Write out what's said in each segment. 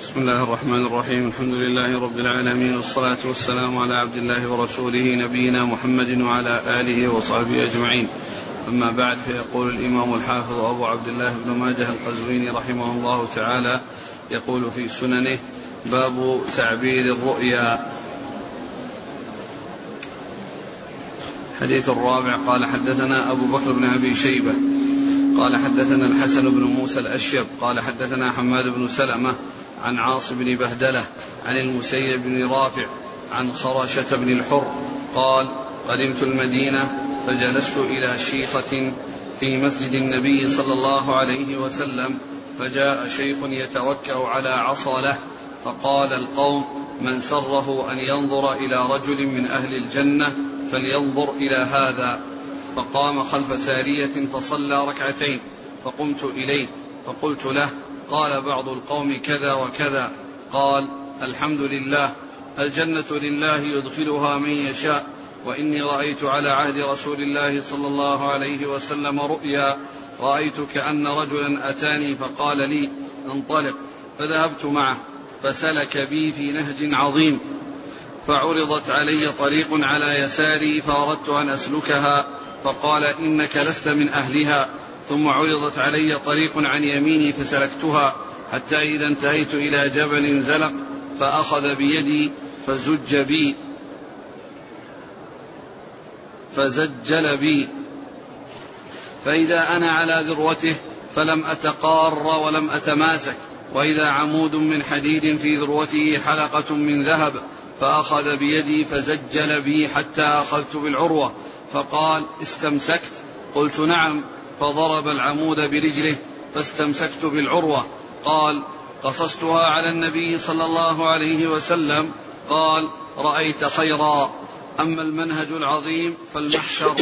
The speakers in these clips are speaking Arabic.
بسم الله الرحمن الرحيم. الحمد لله رب العالمين. والصلاة والسلام على عبد الله ورسوله نبينا محمد وعلى آله وصحبه أجمعين. أما بعد فيقول الإمام الحافظ أبو عبد الله بن ماجه القزويني رحمه الله تعالى يقول في سننه باب تعبير الرؤيا. الحديث الرابع قال حدثنا أبو بكر بن أبي شيبة. قال حدثنا الحسن بن موسى الأشيب. قال حدثنا حماد بن سلمة. عن عاص بن بهدلة عن المسيب بن رافع عن خرشة بن الحر قال قدمت المدينة فجلست إلى شيخة في مسجد النبي صلى الله عليه وسلم فجاء شيخ يتوكأ على عصا له فقال القوم من سره أن ينظر إلى رجل من أهل الجنة فلينظر إلى هذا. فقام خلف سارية فصلى ركعتين فقمت إليه فقلت له قال بعض القوم كذا وكذا. قال الحمد لله الجنة لله يدخلها من يشاء وإني رأيت على عهد رسول الله صلى الله عليه وسلم رؤيا رأيت كأن رجلا أتاني فقال لي انطلق. فذهبت معه فسلك بي في نهج عظيم. فعرضت علي طريق على يساري فأردت أن أسلكها فقال إنك لست من أهلها. ثم عرضت علي طريق عن يميني فسلكتها حتى إذا انتهيت إلى جبل زلق فأخذ بيدي فزج بي. فزجل بي. فإذا أنا على ذروته فلم أتقار ولم أتماسك. وإذا عمود من حديد في ذروته حلقة من ذهب فأخذ بيدي فزجل بي حتى أخذت بالعروة. فقال استمسكت؟ قلت نعم. فضرب العمود برجله فاستمسكت بالعروة. قال قصصتها على النبي صلى الله عليه وسلم. قال رأيت خيرا. أما المنهج العظيم فالمحشر.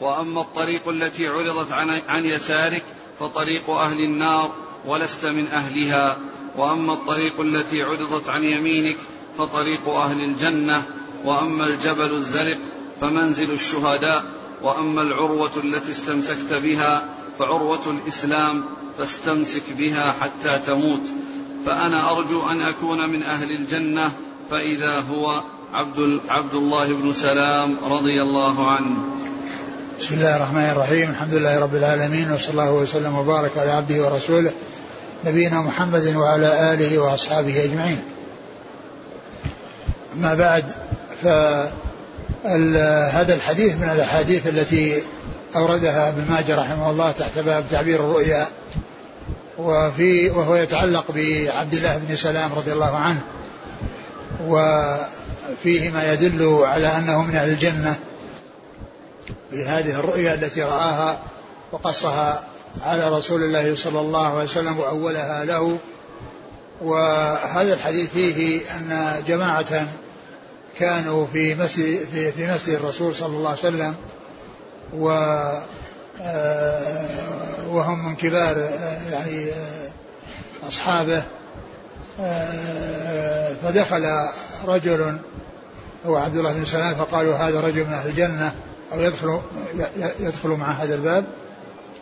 وأما الطريق التي عرضت عن, يسارك فطريق أهل النار ولست من أهلها. وأما الطريق التي عرضت عن يمينك فطريق أهل الجنة. وأما الجبل الزرق فمنزل الشهداء. وأما العروة التي استمسكت بها فعروة الإسلام فاستمسك بها حتى تموت فأنا أرجو أن أكون من أهل الجنة فإذا هو عبد عبد الله بن سلام رضي الله عنه. بسم الله الرحمن الرحيم، الحمد لله رب العالمين وصلى الله وسلم وبارك على عبده ورسوله نبينا محمد وعلى آله وأصحابه أجمعين. أما بعد ف هذا الحديث من الأحاديث التي أوردها ابن ماجه رحمه الله تحت باب تعبير الرؤيا وفي وهو يتعلق بعبد الله بن سلام رضي الله عنه وفيه ما يدل على أنه من أهل الجنة في هذه الرؤيا التي رآها وقصها على رسول الله صلى الله عليه وسلم وأولها له. وهذا الحديث فيه أن جماعة كانوا في مسجد في, في مسجد الرسول صلى الله عليه وسلم و آه، وهم من كبار آه، يعني آه، أصحابه. فدخل رجل هو عبد الله بن سلام فقالوا هذا رجل من أهل الجنة أو يدخل يدخل مع هذا الباب.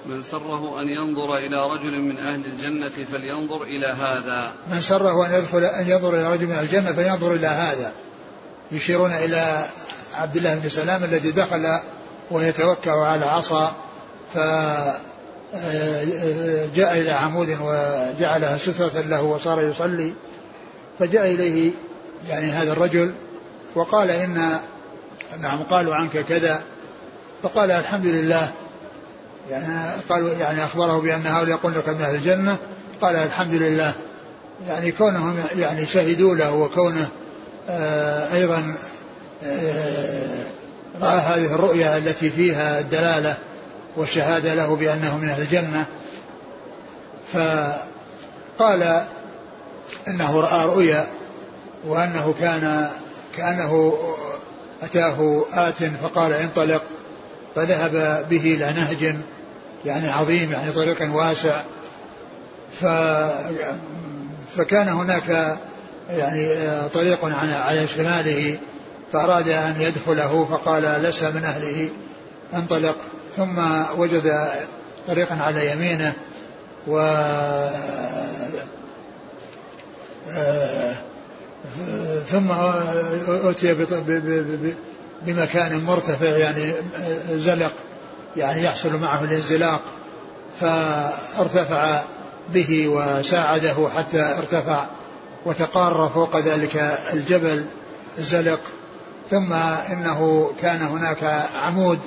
من سره أن ينظر إلى رجل من أهل الجنة فلينظر إلى هذا. من سره أن يدخل أن ينظر إلى رجل من أهل الجنة فلينظر إلى هذا. يشيرون إلى عبد الله بن سلام الذي دخل ويتوكأ على عصا فجاء إلى عمود وجعلها سترة له وصار يصلي فجاء إليه يعني هذا الرجل وقال إن نعم قالوا عنك كذا فقال الحمد لله يعني قالوا يعني أخبره بأن هؤلاء يقول لك من أهل الجنة قال الحمد لله يعني كونهم يعني شهدوا له وكونه آه، أيضا آه، رأى هذه الرؤيا التي فيها الدلالة والشهادة له بأنه من أهل الجنة. فقال إنه رأى رؤيا وأنه كان كأنه أتاه آت فقال انطلق فذهب به إلى نهج يعني عظيم يعني طريق واسع. ف فكان هناك يعني آه، طريق على شماله فأراد أن يدخله فقال لست من أهله انطلق. ثم وجد طريقا على يمينه و ثم أتي بمكان مرتفع يعني زلق يعني يحصل معه الانزلاق. فارتفع به وساعده حتى ارتفع. وتقار فوق ذلك الجبل الزلق ثم إنه كان هناك عمود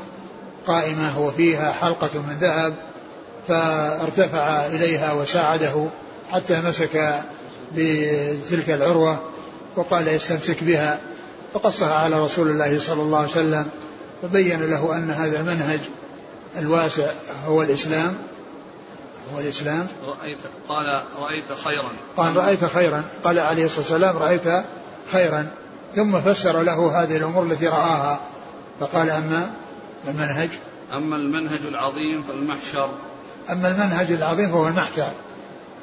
قائمة وفيها حلقة من ذهب فارتفع إليها وساعده حتى مسك بتلك العروة وقال يستمسك بها. فقصها على رسول الله صلى الله عليه وسلم فبين له أن هذا المنهج الواسع هو الإسلام هو الإسلام؟ رأيت قال رأيت خيرا. قال رأيت خيرا. قال عليه الصلاة والسلام رأيت خيرا. ثم فسر له هذه الأمور التي رآها. فقال أما المنهج؟ أما المنهج العظيم فالمحشر. أما المنهج العظيم فهو المحشر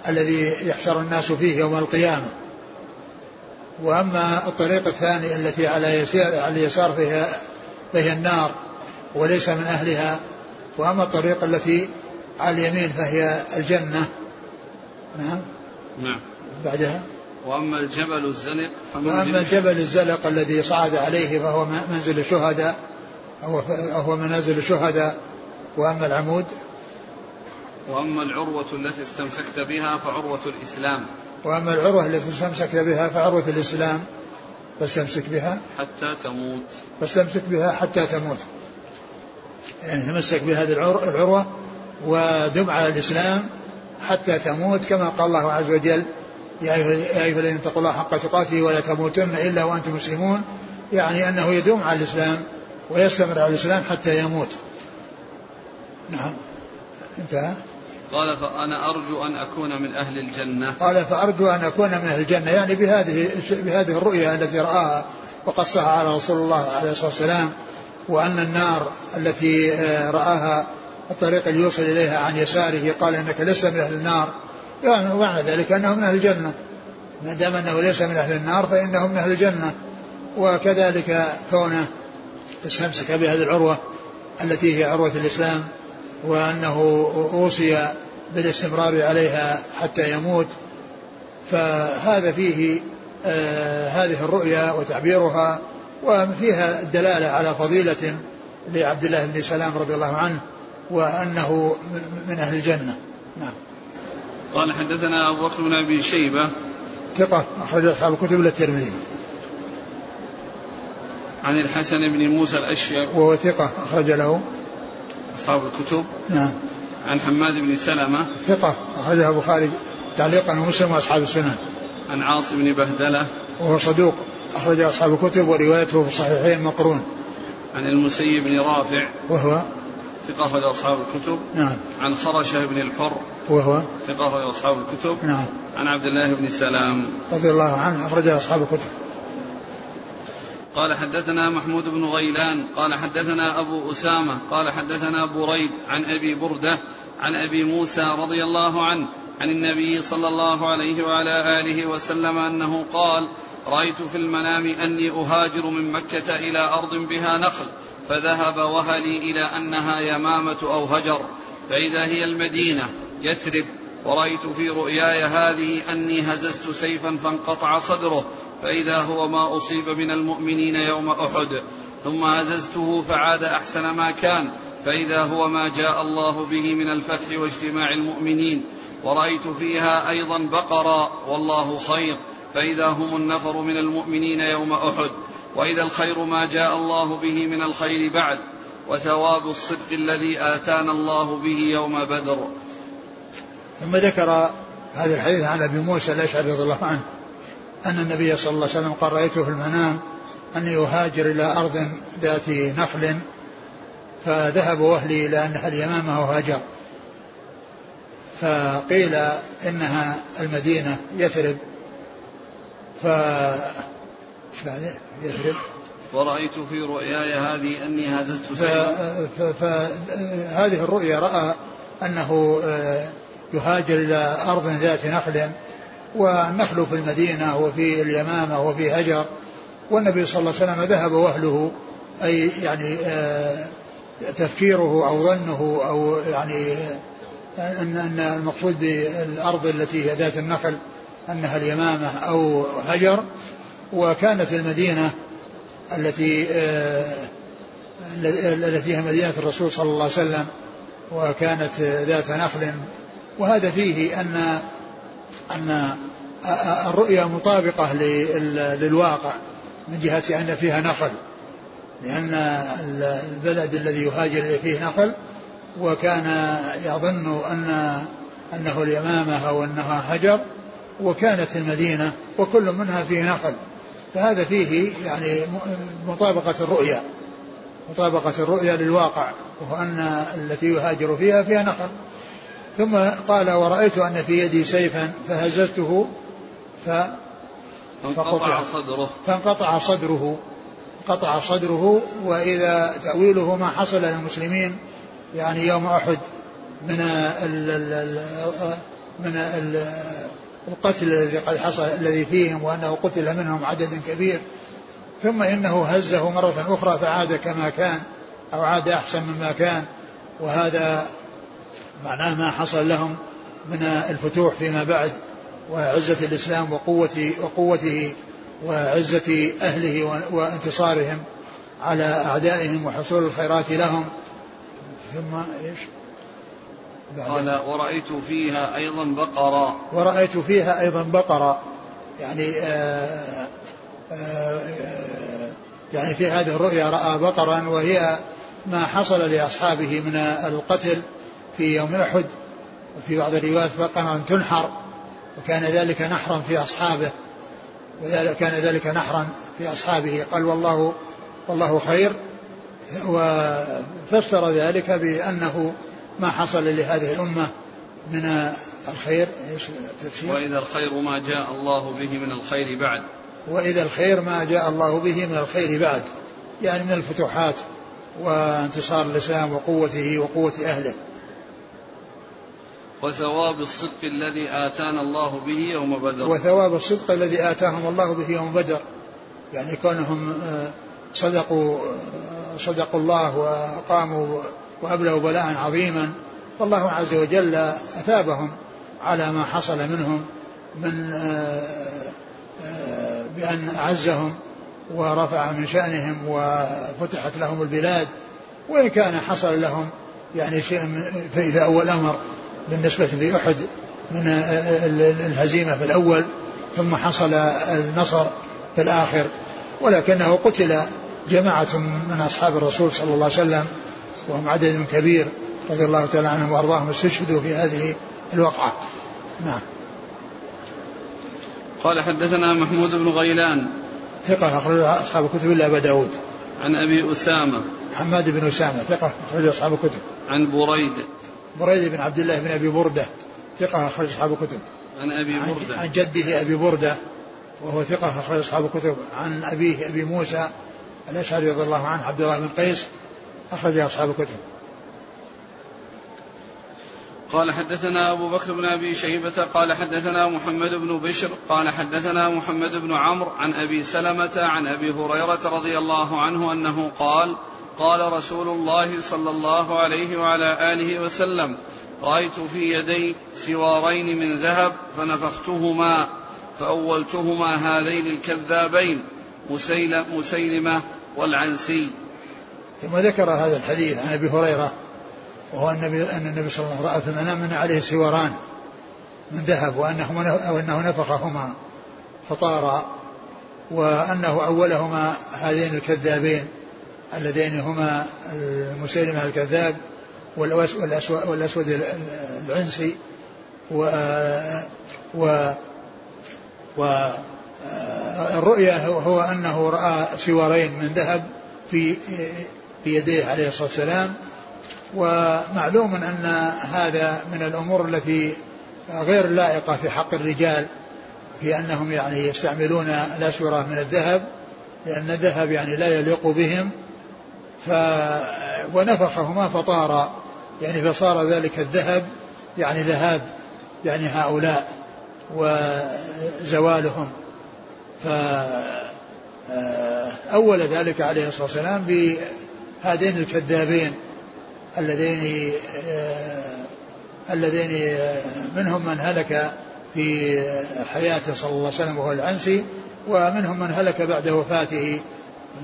الذي يحشر الناس فيه يوم القيامة. وأما الطريق الثاني التي على يسار على اليسار فهي فهي النار وليس من أهلها وأما الطريق التي على اليمين فهي الجنة. نعم. نعم. بعدها. وأما الجبل الزلق وأما الجبل الزلق الذي صعد عليه فهو منزل الشهداء أو هو منازل الشهداء. وأما العمود؟ وأما العروة التي استمسكت بها فعروة الإسلام. وأما العروة التي استمسكت بها فعروة الإسلام. فاستمسك بها. حتى تموت. فاستمسك بها حتى تموت. يعني تمسك بهذه العروة ودم على الإسلام حتى تموت كما قال الله عز وجل يا أيها الذين اتقوا الله حق تقاته ولا تموتن إلا وأنتم مسلمون يعني أنه يدوم على الإسلام ويستمر على الإسلام حتى يموت. نعم. انتهى. قال فأنا أرجو أن أكون من أهل الجنة. قال فأرجو أن أكون من أهل الجنة يعني بهذه بهذه الرؤيا التي رآها وقصها على رسول الله عليه الصلاة والسلام وأن النار التي آه، رآها الطريق اللي يوصل إليها عن يساره قال إنك لست من أهل النار. يعني ومعنى ذلك أنه من أهل الجنة. ما دام أنه ليس من أهل النار فإنه من أهل الجنة. وكذلك كونه استمسك بهذه العروة التي هي عروة الإسلام وأنه أوصي بالاستمرار عليها حتى يموت. فهذا فيه آه هذه الرؤيا وتعبيرها وفيها الدلالة على فضيلة لعبد الله بن سلام رضي الله عنه. وأنه من أهل الجنة. نعم. قال حدثنا أبو بكر بن أبي شيبة. ثقة أخرج أصحاب الكتب إلى الترمذي. عن الحسن بن موسى الأشيب وهو ثقة أخرج له. أصحاب الكتب. نعم. عن حماد بن سلمة. ثقة أخرجها البخاري تعليقا ومسلم وأصحاب السنن عن عاصم بن بهدلة. وهو صدوق أخرج أصحاب الكتب وروايته في الصحيحين مقرون. عن المسيب بن رافع. وهو ثقة أخرج أصحاب الكتب. نعم. عن خرشة بن الحر. وهو؟ ثقة أخرج أصحاب الكتب. نعم. عن عبد الله بن سلام. رضي الله عنه أخرج أصحاب الكتب. قال حدثنا محمود بن غيلان قال حدثنا أبو أسامة قال حدثنا بريد عن أبي بردة عن أبي موسى رضي الله عنه عن النبي صلى الله عليه وعلى آله وسلم أنه قال رأيت في المنام أني أهاجر من مكة إلى أرض بها نخل فذهب وهلي إلى أنها يمامة أو هجر فإذا هي المدينة يثرب ورأيت في رؤياي هذه أني هززت سيفا فانقطع صدره فإذا هو ما أصيب من المؤمنين يوم أحد. ثم هززته فعاد أحسن ما كان فإذا هو ما جاء الله به من الفتح واجتماع المؤمنين. ورأيت فيها أيضا بقرا والله خير فإذا هم النفر من المؤمنين يوم أحد. وإذا الخير ما جاء الله به من الخير بعد وثواب الصدق الذي آتانا الله به يوم بدر. ثم ذكر هذا الحديث عن أبي موسى الأشعري رضي الله عنه أن النبي صلى الله عليه وسلم قال رأيته في المنام أني أهاجر إلى أرض ذات نخل فذهب وهلي إلى أنها اليمامة وهاجر. فقيل إنها المدينة يثرب ف إيش بعده؟ يثرب ورأيت في رؤياي هذه أني هززت فهذه الرؤيا رأى أنه آه، يهاجر إلى أرض ذات نخل والنخل في المدينة وفي اليمامة وفي هجر. والنبي صلى الله عليه وسلم ذهب وأهله أي يعني آه، تفكيره أو ظنه أو يعني أن أن المقصود بالأرض التي هي ذات النخل أنها اليمامة أو هجر. وكانت المدينة التي آه، التي هي مدينة الرسول صلى الله عليه وسلم وكانت ذات نخل. وهذا فيه أن أن الرؤيا مطابقة للواقع من جهة أن فيها نخل. لأن البلد الذي يهاجر فيه نخل وكان يظن أن أنه اليمامة أو أنها حجر وكانت المدينة وكل منها فيه نخل. فهذا فيه يعني مطابقة الرؤيا مطابقة الرؤيا للواقع وهو أن التي يهاجر فيها فيها نخل. ثم قال ورأيت أن في يدي سيفا فهززته ف فانقطع. صدره. فانقطع صدره. قطع صدره وإذا تأويله ما حصل للمسلمين يعني يوم أحد من ال ال من ال القتل الذي قد حصل الذي فيهم وأنه قتل منهم عدد كبير ثم إنه هزه مرة أخرى فعاد كما كان أو عاد أحسن مما كان وهذا معناه ما حصل لهم من الفتوح فيما بعد وعزة الإسلام وقوة وقوته وعزة أهله وانتصارهم على أعدائهم وحصول الخيرات لهم. ثم إيش؟ قال ورأيت فيها أيضا بقرا. ورأيت فيها أيضا بقرا. يعني آآ آه، آآ آه، يعني في هذه الرؤيا رأى بقرا وهي ما حصل لأصحابه من القتل في يوم أحد. وفي بعض الروايات بقرا تنحر وكان ذلك نحرا في أصحابه. وذلك كان ذلك نحرا في أصحابه. قال والله والله خير. وفسر ذلك بأنه ما حصل لهذه الأمة من الخير إيش التفسير؟ وإذا الخير ما جاء الله به من الخير بعد. وإذا الخير ما جاء الله به من الخير بعد يعني من الفتوحات وانتصار الإسلام وقوته وقوة أهله. وثواب الصدق الذي آتانا الله به يوم بدر. وثواب الصدق الذي آتاهم الله به يوم بدر يعني كونهم آه، صدقوا صدقوا الله وقاموا وأبلغوا بلاء عظيما. فالله عز وجل أثابهم على ما حصل منهم من بأن أعزهم ورفع من شأنهم وفتحت لهم البلاد. وإن كان حصل لهم يعني شيء في أول أمر بالنسبة لأحد من الهزيمة في الأول ثم حصل النصر في الآخر. ولكنه قتل جماعة من أصحاب الرسول صلى الله عليه وسلم وهم عدد كبير رضي الله تعالى عنهم وأرضاهم استشهدوا في هذه الوقعة. نعم. قال حدثنا محمود بن غيلان. ثقة أخرج أصحاب الكتب إلا أبا داود. عن أبي أسامة. حماد بن أسامة ثقة أخرج أصحاب الكتب. عن بريد. بريد بن عبد الله بن أبي بردة ثقة اخرج أصحاب الكتب. عن أبي بردة. عن جده أبي بردة وهو ثقة اخرج أصحاب الكتب. عن أبيه أبي موسى الأشعري رضي الله عنه عبد الله بن قيس أخرج أصحاب الكتب. قال حدثنا أبو بكر بن أبي شيبة قال حدثنا محمد بن بشر قال حدثنا محمد بن عمرو عن أبي سلمة عن أبي هريرة رضي الله عنه أنه قال قال رسول الله صلى الله عليه وعلى آله وسلم رأيت في يدي سوارين من ذهب فنفختهما فأولتهما هذين الكذابين مسيلمة والعنسي. ثم ذكر هذا الحديث عن أبي هريرة وهو النبي أن النبي صلى الله عليه وسلم رأى في المنام أن عليه سواران من ذهب وأنه, وأنه نفخهما فطارا وأنه أولهما هذين الكذابين اللذين هما المسيلمة الكذاب والأسود, والأسود العنسي و و والرؤيا هو أنه رأى سوارين من ذهب في في يديه عليه الصلاة والسلام. ومعلوم أن هذا من الأمور التي غير لائقة في حق الرجال في أنهم يعني يستعملون الأسورة من الذهب لأن الذهب يعني لا يليق بهم. ف ونفخهما فطارا يعني فصار ذلك الذهب يعني ذهاب يعني هؤلاء وزوالهم. فأول ذلك عليه الصلاة والسلام بهذين الكذابين اللذين اللذين منهم من هلك في حياته صلى الله عليه وسلم وهو العنسي ومنهم من هلك بعد وفاته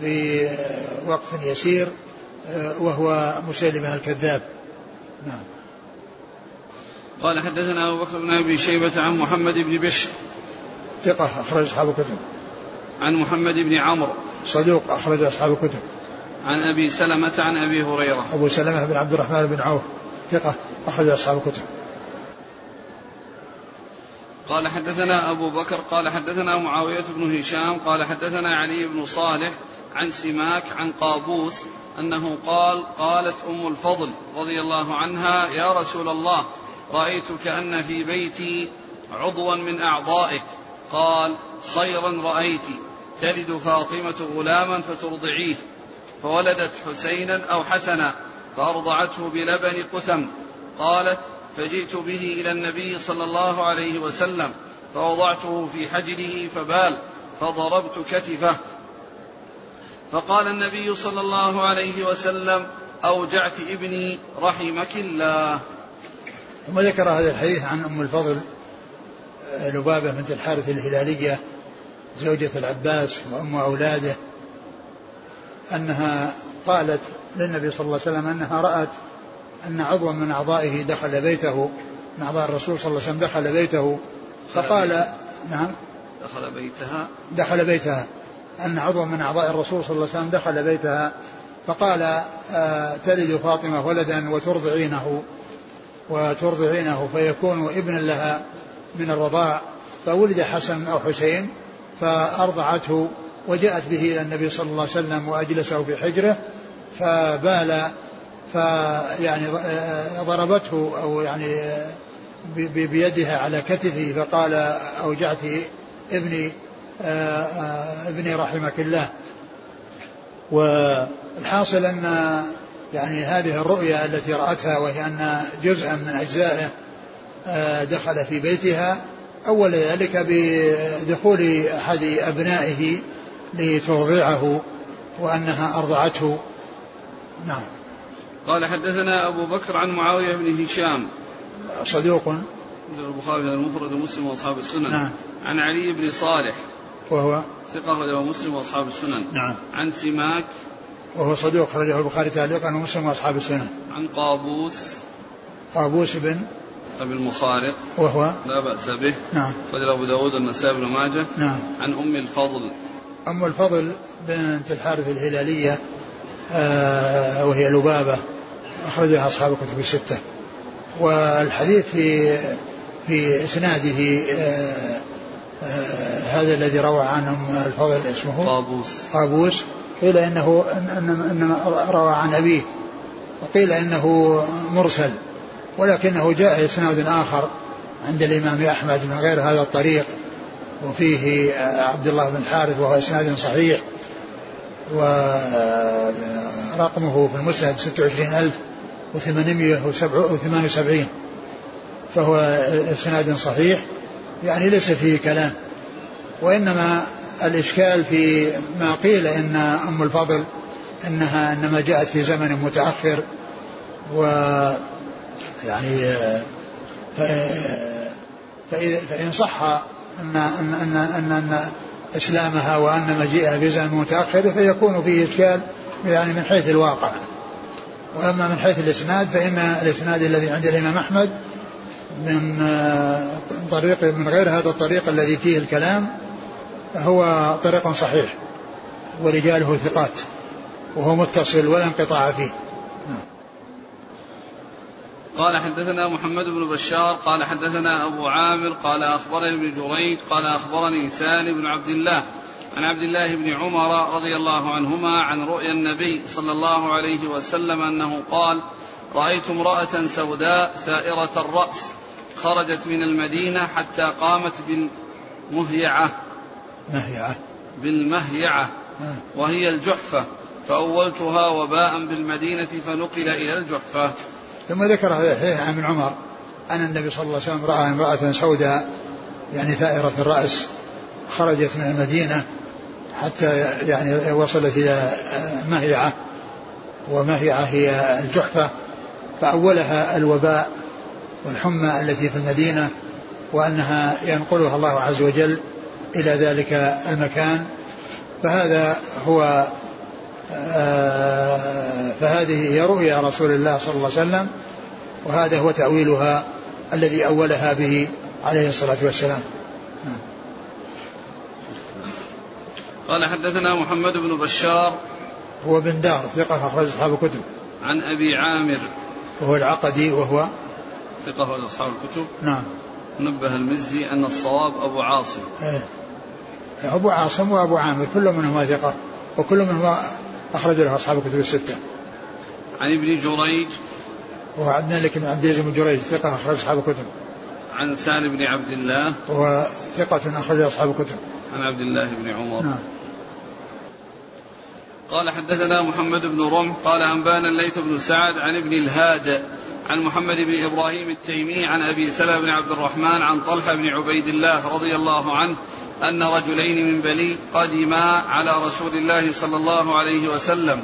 بوقت يسير وهو مسلمة الكذاب. نعم. قال حدثنا أبو بكر بن أبي شيبة عن محمد بن بشر ثقة أخرج أصحاب الكتب. عن محمد بن عمرو. صدوق أخرج أصحاب الكتب. عن أبي سلمة عن أبي هريرة. أبو سلمة بن عبد الرحمن بن عوف ثقة أخرج أصحاب الكتب. قال حدثنا أبو بكر قال حدثنا معاوية بن هشام قال حدثنا علي بن صالح عن سماك عن قابوس أنه قال قالت أم الفضل رضي الله عنها يا رسول الله رأيت كأن في بيتي عضوا من أعضائك قال خيرا رأيت تلد فاطمة غلاما فترضعيه فولدت حسينا أو حسنا فأرضعته بلبن قثم قالت فجئت به إلى النبي صلى الله عليه وسلم فوضعته في حجره فبال فضربت كتفه. فقال النبي صلى الله عليه وسلم أوجعت ابني رحمك الله. ثم ذكر هذا الحديث عن أم الفضل لبابة بنت الحارث الهلالية زوجة العباس وأم أولاده أنها قالت للنبي صلى الله عليه وسلم أنها رأت أن عضوا من أعضائه دخل بيته من أعضاء الرسول صلى الله عليه وسلم دخل بيته فقال نعم. دخل بيتها. دخل بيتها. أن عضوا من أعضاء الرسول صلى الله عليه وسلم دخل بيتها فقال آه تلد فاطمة ولدا وترضعينه وترضعينه فيكون ابنا لها. من الرضاع فولد حسن أو حسين فأرضعته وجاءت به إلى النبي صلى الله عليه وسلم وأجلسه في حجرة فبال فيعني ضربته أو يعني بيدها على كتفه فقال أوجعت ابني ابني رحمك الله. والحاصل أن يعني هذه الرؤيا التي رأتها وهي أن جزءا من أجزائه دخل في بيتها أول ذلك بدخول أحد أبنائه لترضعه وأنها أرضعته. نعم. قال حدثنا أبو بكر عن معاوية بن هشام. صدوق. البخاري المفرد ومسلم وأصحاب السنن. نعم. عن علي بن صالح. وهو؟ ثقة له مسلم وأصحاب السنن. نعم. عن سماك. وهو صدوق خرجه البخاري تعليقا ومسلم وأصحاب السنن. عن قابوس. قابوس بن أبي المخارق. وهو؟ لا بأس به. نعم. خرج أبو داود النسائي بن ماجه. نعم. عن أم الفضل. أم الفضل بنت الحارث الهلالية آه وهي لبابة. أخرجها أصحاب الكتب الستة. والحديث في في إسناده آه آه هذا الذي روى عن أم الفضل اسمه؟ قابوس قابوس قيل إنه إن إنما روى عن أبيه. وقيل إنه مرسل. ولكنه جاء إسناد آخر عند الإمام أحمد من غير هذا الطريق وفيه عبد الله بن الحارث وهو إسناد صحيح ورقمه في المسند 26878 فهو إسناد صحيح يعني ليس فيه كلام وإنما الإشكال في ما قيل إن أم الفضل إنها إنما جاءت في زمن متأخر و يعني فإن صح أن أن أن أن, أن إسلامها وأن مجيئها في زمن متأخر فيكون فيه إشكال يعني من حيث الواقع. وأما من حيث الإسناد فإن الإسناد الذي عند الإمام أحمد من طريق من غير هذا الطريق الذي فيه الكلام هو طريق صحيح. ورجاله ثقات. وهو متصل ولا انقطاع فيه. قال حدثنا محمد بن بشار قال حدثنا أبو عامر قال أخبرني ابن جريج قال أخبرني سالم بن عبد الله عن عبد الله بن عمر رضي الله عنهما عن رؤيا النبي صلى الله عليه وسلم أنه قال رأيت امرأة سوداء ثائرة الرأس خرجت من المدينة حتى قامت بالمهيعة. مهيعة. بالمهيعة. وهي الجحفة. فأولتها وباء بالمدينة فنقل إلى الجحفة. ثم ذكر هذا الحديث عن ابن عمر أن النبي صلى الله عليه وسلم رأى امرأة سوداء يعني ثائرة الرأس خرجت من المدينة حتى يعني وصلت إلى مهيعة ومهيعة هي الجحفة. فأولها الوباء والحمى التي في المدينة وأنها ينقلها الله عز وجل إلى ذلك المكان. فهذا هو فهذه هي رؤيا رسول الله صلى الله عليه وسلم وهذا هو تأويلها الذي أولها به عليه الصلاة والسلام. نعم. قال حدثنا محمد بن بشار هو بن دار ثقة أخرج أصحاب الكتب. عن أبي عامر. وهو العقدي وهو ثقة أخرج أصحاب الكتب. نعم. نبه المزي أن الصواب أبو عاصم. إيه. أبو عاصم وأبو عامر كل منهما ثقة وكل منهما أخرج له أصحاب الكتب الستة. عن ابن جريج. وهو عبد الملك بن عبد العزيز بن جريج ثقة أخرج أصحاب الكتب. عن سالم بن عبد الله. وهو ثقة أخرج أصحاب الكتب. عن عبد الله بن عمر. نعم. قال حدثنا محمد بن رمح قال أنبانا الليث بن سعد عن ابن الهاد عن محمد بن إبراهيم التيمي عن أبي سلمة بن عبد الرحمن عن طلحة بن عبيد الله رضي الله عنه أن رجلين من بني قدما على رسول الله صلى الله عليه وسلم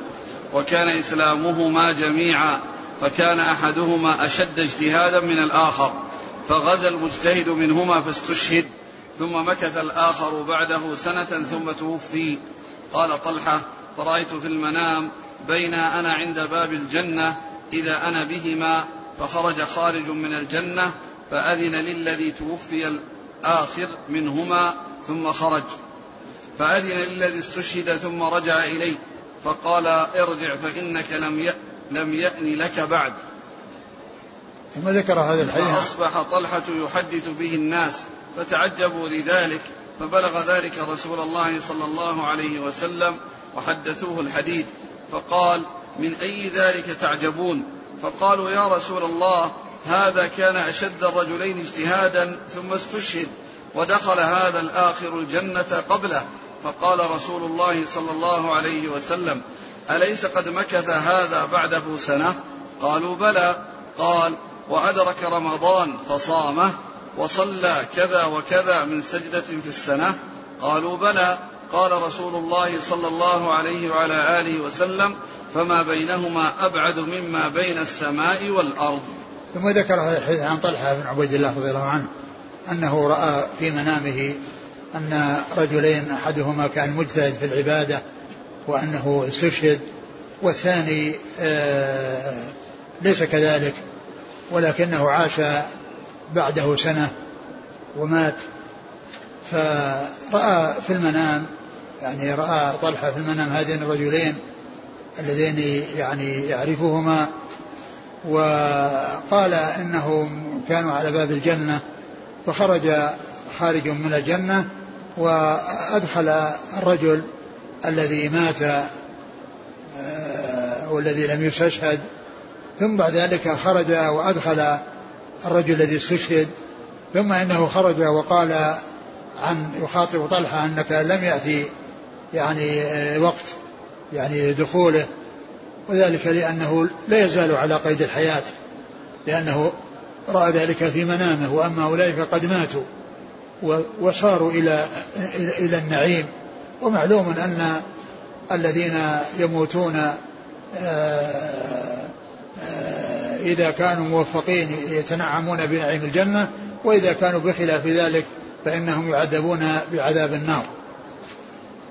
وكان إسلامهما جميعا فكان أحدهما أشد اجتهادا من الآخر فغزا المجتهد منهما فاستشهد ثم مكث الآخر بعده سنة ثم توفي. قال طلحة فرأيت في المنام بين أنا عند باب الجنة إذا أنا بهما فخرج خارج من الجنة فأذن للذي توفي الآخر منهما ثم خرج. فأذن للذي استشهد ثم رجع إليه فقال ارجع فإنك لم لم يأن لك بعد. ثم ذكر هذا الحديث. فأصبح طلحة يحدث به الناس فتعجبوا لذلك فبلغ ذلك رسول الله صلى الله عليه وسلم وحدثوه الحديث. فقال من أي ذلك تعجبون؟ فقالوا يا رسول الله هذا كان أشد الرجلين اجتهادا ثم استشهد. ودخل هذا الآخر الجنة قبله فقال رسول الله صلى الله عليه وسلم أليس قد مكث هذا بعده سنة؟ قالوا بلى. قال وأدرك رمضان فصامه وصلى كذا وكذا من سجدة في السنة؟ قالوا بلى. قال رسول الله صلى الله عليه وعلى آله وسلم فما بينهما أبعد مما بين السماء والأرض. ثم ذكر هذا الحديث عن طلحة بن عبيد الله رضي الله عنه أنه رأى في منامه أن رجلين أحدهما كان مجتهد في العبادة وأنه استشهد والثاني آه، ليس كذلك ولكنه عاش بعده سنة ومات. فرأى في المنام يعني رأى طلحة في المنام هذين الرجلين اللذين يعني يعرفهما وقال إنهم كانوا على باب الجنة. فخرج خارج من الجنة وأدخل الرجل الذي مات آه، والذي لم يستشهد. ثم بعد ذلك خرج وأدخل الرجل الذي استشهد. ثم إنه خرج وقال عن يخاطب طلحة أنك لم يأتي يعني آه، وقت يعني دخوله. وذلك لأنه لا يزال على قيد الحياة لأنه رأى ذلك في منامه وأما أولئك قد ماتوا وصاروا إلى إلى النعيم. ومعلوم أن الذين يموتون آه، آه، إذا كانوا موفقين يتنعمون بنعيم الجنة وإذا كانوا بخلاف ذلك فإنهم يعذبون بعذاب النار.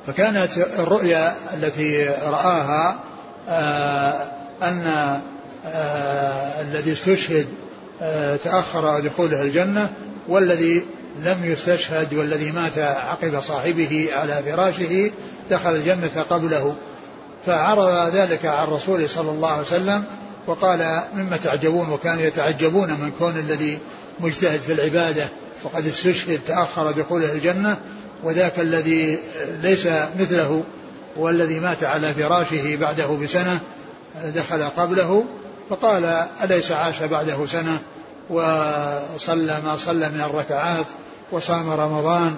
فكانت الرؤيا التي رآها آه، أن الذي استشهد تأخر دخوله الجنة والذي لم يستشهد والذي مات عقب صاحبه على فراشه دخل الجنة قبله. فعرض ذلك على الرسول صلى الله عليه وسلم وقال مما تعجبون وكانوا يتعجبون من كون الذي مجتهد في العبادة وقد استشهد تأخر دخوله الجنة وذاك الذي ليس مثله والذي مات على فراشه بعده بسنة دخل قبله. فقال أليس عاش بعده سنة؟ وصلى ما صلى من الركعات وصام رمضان.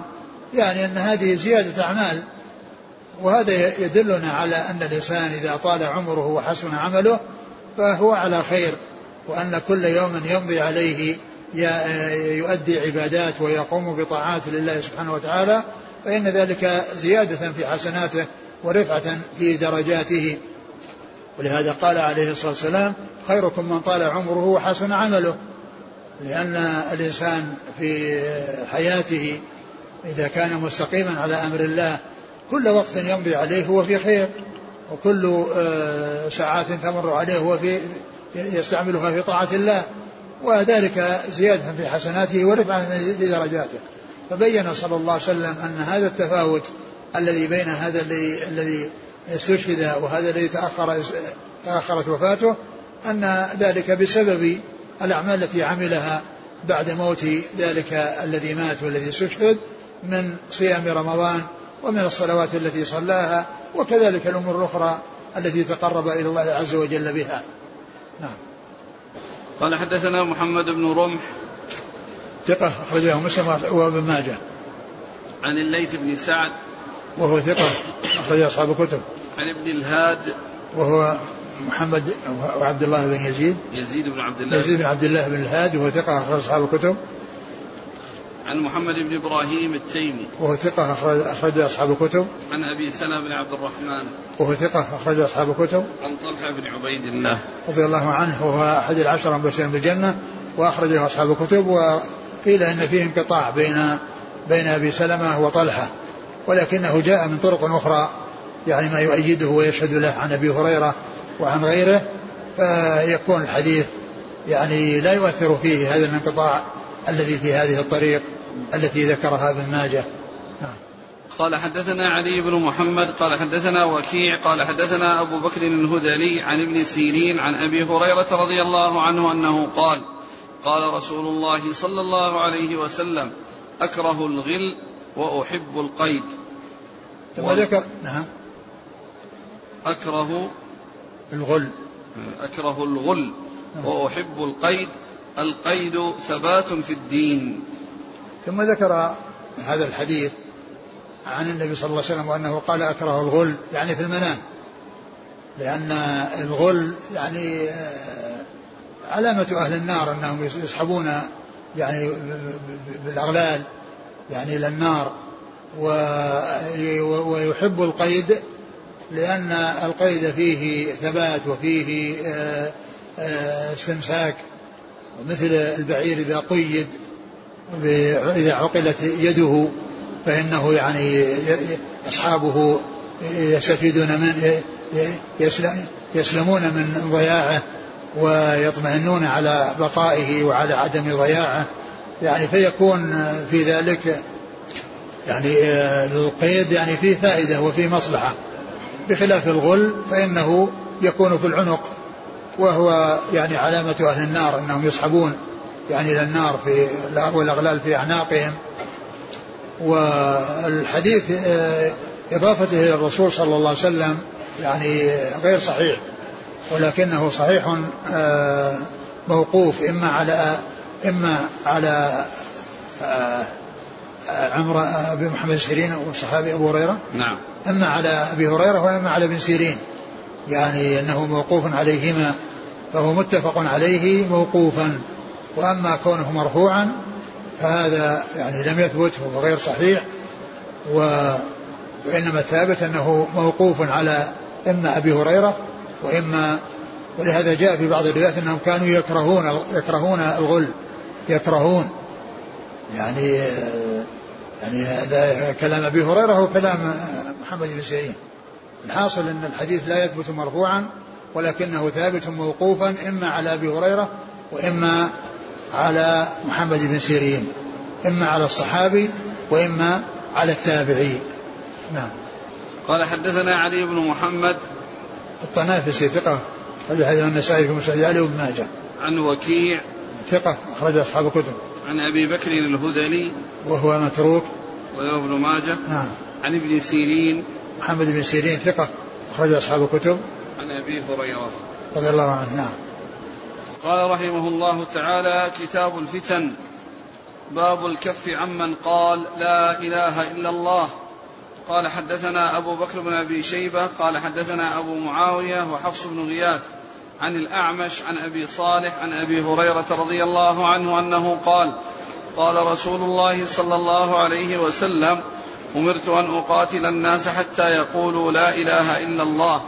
يعني أن هذه زيادة أعمال. وهذا يدلنا على أن الإنسان إذا طال عمره وحسن عمله فهو على خير وأن كل يوم يمضي عليه يؤدي عبادات ويقوم بطاعات لله سبحانه وتعالى فإن ذلك زيادة في حسناته ورفعة في درجاته. ولهذا قال عليه الصلاة والسلام خيركم من طال عمره وحسن عمله. لأن الإنسان في حياته إذا كان مستقيما على أمر الله كل وقت يمضي عليه هو في خير وكل آه، ساعات تمر عليه هو في يستعملها في طاعة الله وذلك زيادة في حسناته ورفعة لدرجاته. فبين صلى الله عليه وسلم أن هذا التفاوت الذي بين هذا الذي الذي استشهد وهذا الذي تأخر تأخرت وفاته أن ذلك بسبب الأعمال التي عملها بعد موت ذلك الذي مات والذي استشهد من صيام رمضان ومن الصلوات التي صلاها وكذلك الأمور الأخرى التي تقرب إلى الله عز وجل بها. نعم. قال حدثنا محمد بن رمح. ثقة أخرجه مسلم وابن ماجه. عن الليث بن سعد. وهو ثقة أخرج أصحاب الكتب. عن ابن الهاد. وهو محمد وعبد الله بن يزيد. يزيد بن عبد الله. يزيد بن عبد الله بن الهاد وهو ثقة أخرج أصحاب الكتب. عن محمد بن إبراهيم التيمي. وهو ثقة أخرج أخرج أصحاب الكتب. عن أبي سلمة بن عبد الرحمن. وهو ثقة أخرج أصحاب الكتب. عن طلحة بن عبيد الله. رضي الله عنه وهو أحد العشرة المبشرين بالجنة وأخرجه أصحاب الكتب وقيل إن فيه انقطاع بين بين أبي سلمة وطلحة. ولكنه جاء من طرق أخرى يعني ما يؤيده ويشهد له عن أبي هريرة وعن غيره فيكون الحديث يعني لا يؤثر فيه هذا الانقطاع الذي في هذه الطريق التي ذكرها ابن ماجه نعم. قال حدثنا علي بن محمد قال حدثنا وكيع قال حدثنا أبو بكر الهذلي عن ابن سيرين عن أبي هريرة رضي الله عنه أنه قال قال رسول الله صلى الله عليه وسلم أكره الغل وأحب القيد. ثم ذكر نعم. أكره الغل. أكره الغل. نعم. وأحب القيد. القيد ثبات في الدين. ثم ذكر هذا الحديث عن النبي صلى الله عليه وسلم وأنه قال أكره الغل يعني في المنام. لأن الغل يعني آه، علامة أهل النار أنهم يسحبون يعني بالأغلال. يعني إلى النار ويحب القيد لأن القيد فيه ثبات وفيه آه، آه، استمساك. مثل البعير إذا قيد إذا عقلت يده فإنه يعني أصحابه يستفيدون من يسلمون من ضياعه ويطمئنون على بقائه وعلى عدم ضياعه. يعني فيكون في ذلك يعني القيد يعني فيه فائدة وفيه مصلحة. بخلاف الغل فإنه يكون في العنق وهو يعني علامة أهل النار أنهم يصحبون يعني إلى النار في والأغلال في أعناقهم. والحديث آه، إضافته إلى الرسول صلى الله عليه وسلم يعني غير صحيح ولكنه صحيح آه، موقوف إما على إما على آه، عمر بن محمد سيرين والصحابي أبو هريرة. نعم. إما على أبي هريرة وإما على ابن سيرين. يعني أنه موقوف عليهما فهو متفق عليه موقوفا. وأما كونه مرفوعا فهذا يعني لم يثبت وهو غير صحيح. و وإنما الثابت أنه موقوف على إما أبي هريرة وإما ولهذا جاء في بعض الروايات أنهم كانوا يكرهون يكرهون الغل. يكرهون. يعني يعني هذا كلام أبي هريرة وكلام محمد بن سيرين. الحاصل أن الحديث لا يثبت مرفوعا ولكنه ثابت موقوفا إما على أبي هريرة وإما على محمد بن سيرين. إما على الصحابي وإما على التابعي. نعم. قال حدثنا علي بن محمد الطنافسي أخرج حديث النسائي في مسجد علي وابن ماجه. عن وكيع ثقة أخرج أصحاب الكتب. عن أبي بكر الهذلي وهو متروك. وهو ابن ماجه. نعم. عن ابن سيرين. محمد بن سيرين ثقة أخرج أصحاب الكتب. عن أبي هريرة. رضي الله عنه. نعم. قال رحمه الله تعالى كتاب الفتن باب الكف عمن قال لا إله إلا الله. قال حدثنا أبو بكر بن أبي شيبة قال حدثنا أبو معاوية وحفص بن غياث. عن الأعمش عن أبي صالح عن أبي هريرة رضي الله عنه أنه قال قال رسول الله صلى الله عليه وسلم أمرت أن أقاتل الناس حتى يقولوا لا إله إلا الله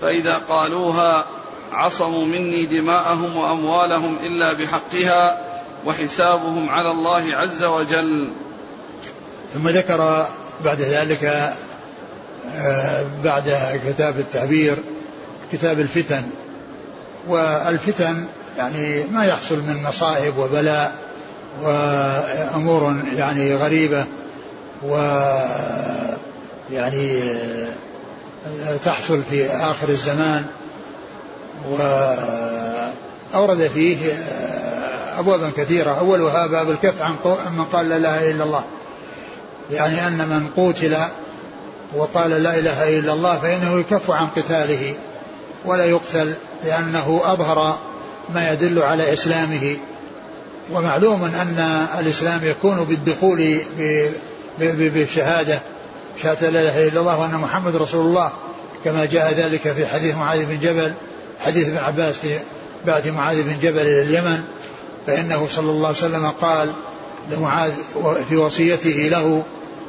فإذا قالوها عصموا مني دماءهم وأموالهم إلا بحقها وحسابهم على الله عز وجل. ثم ذكر بعد ذلك آه، بعد كتاب التعبير كتاب الفتن والفتن يعني ما يحصل من مصائب وبلاء وأمور يعني غريبة و يعني تحصل في آخر الزمان. وأورد فيه أبوابا كثيرة. أولها باب الكف عن من قال لا إله إلا الله. يعني أن من قتل وقال لا إله إلا الله فإنه يكف عن قتاله. ولا يقتل لأنه أظهر ما يدل على إسلامه. ومعلوم أن الإسلام يكون بالدخول بالشهادة شهادة لا إله إلا الله وأن محمد رسول الله كما جاء ذلك في حديث معاذ بن جبل حديث ابن عباس في بعث معاذ بن جبل إلى اليمن فإنه صلى الله عليه وسلم قال لمعاذ في وصيته له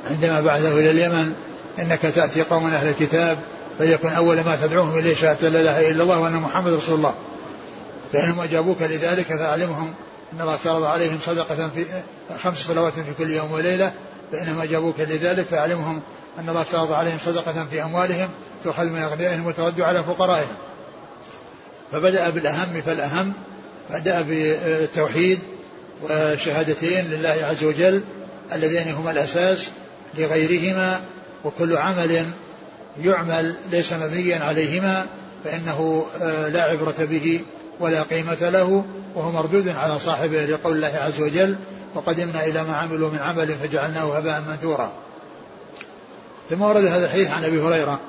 عندما بعثه إلى اليمن إنك تأتي قوم أهل الكتاب فليكن أول ما تدعوهم إليه شهادة لا إله إلا الله وأن محمد رسول الله. فإنهم أجابوك لذلك فأعلمهم أن الله فرض عليهم صدقة في خمس صلوات في كل يوم وليلة. فإنهم أجابوك لذلك فأعلمهم أن الله فرض عليهم صدقة في أموالهم تؤخذ من أغنيائهم وترد على فقرائهم. فبدأ بالأهم فالأهم بدأ بالتوحيد وشهادتين لله عز وجل اللذين هما الأساس لغيرهما وكل عمل يعمل ليس مبنيا عليهما فإنه آه، لا عبرة به ولا قيمة له وهو مردود على صاحبه لقول الله عز وجل وقدمنا إلى ما عملوا من عمل فجعلناه هباء منثورا. ثم ورد هذا الحديث عن أبي هريرة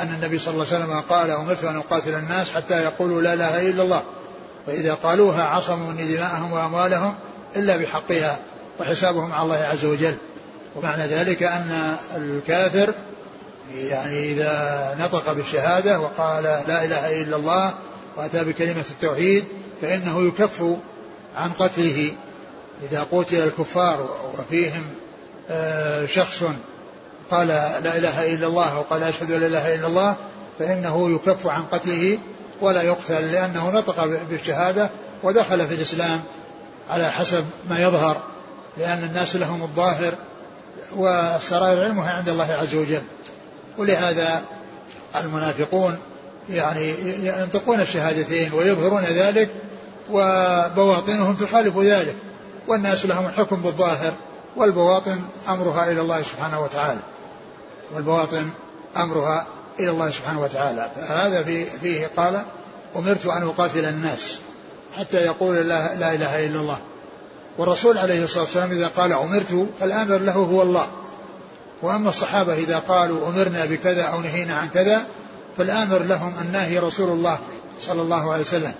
أن النبي صلى الله عليه وسلم قال أمرت أن أقاتل الناس حتى يقولوا لا إله إلا الله فإذا قالوها عصموا مني دماءهم وأموالهم إلا بحقها وحسابهم على الله عز وجل. ومعنى ذلك أن الكافر يعني إذا نطق بالشهادة وقال لا إله إلا الله وأتى بكلمة التوحيد فإنه يكف عن قتله. إذا قتل الكفار وفيهم آه، شخص قال لا إله إلا الله وقال أشهد أن لا إله إلا الله فإنه يكف عن قتله ولا يقتل لأنه نطق بالشهادة ودخل في الإسلام على حسب ما يظهر لأن الناس لهم الظاهر والسرائر علمها عند الله عز وجل. ولهذا المنافقون يعني ينطقون الشهادتين ويظهرون ذلك وبواطنهم تخالف ذلك والناس لهم الحكم بالظاهر والبواطن أمرها إلى الله سبحانه وتعالى. والبواطن أمرها إلى الله سبحانه وتعالى. فهذا في فيه قال أمرت أن أقاتل الناس حتى يقول لا, لا إله إلا الله. والرسول عليه الصلاة والسلام إذا قال أمرت فالآمر له هو الله. وأما الصحابة إذا قالوا أمرنا بكذا أو نهينا عن كذا فالآمر لهم الناهي رسول الله صلى الله عليه وسلم.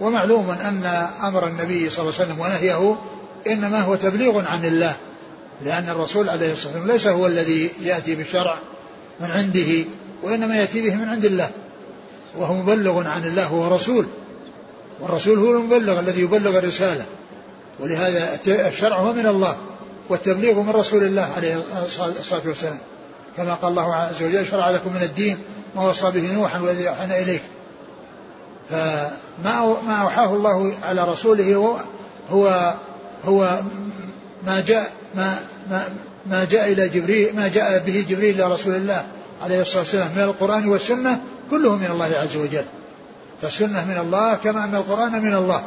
ومعلوم أن أمر النبي صلى الله عليه وسلم ونهيه إنما هو تبليغ عن الله لأن الرسول عليه الصلاة والسلام ليس هو الذي يأتي بالشرع من عنده وإنما يأتي به من عند الله. وهو مبلغ عن الله هو رسول. والرسول هو المبلغ الذي يبلغ الرسالة. ولهذا الشرع هو من الله. والتبليغ من رسول الله عليه الصلاة والسلام. كما قال الله عز وجل شرع لكم من الدين ما وصى به نوحا والذي أوحينا إليك. فما ما أوحاه الله على رسوله هو هو, هو ما جاء ما ما ما جاء إلى جبريل ما جاء به جبريل إلى رسول الله عليه الصلاة والسلام من القرآن والسنة كله من الله عز وجل. فالسنة من الله كما أن القرآن من الله.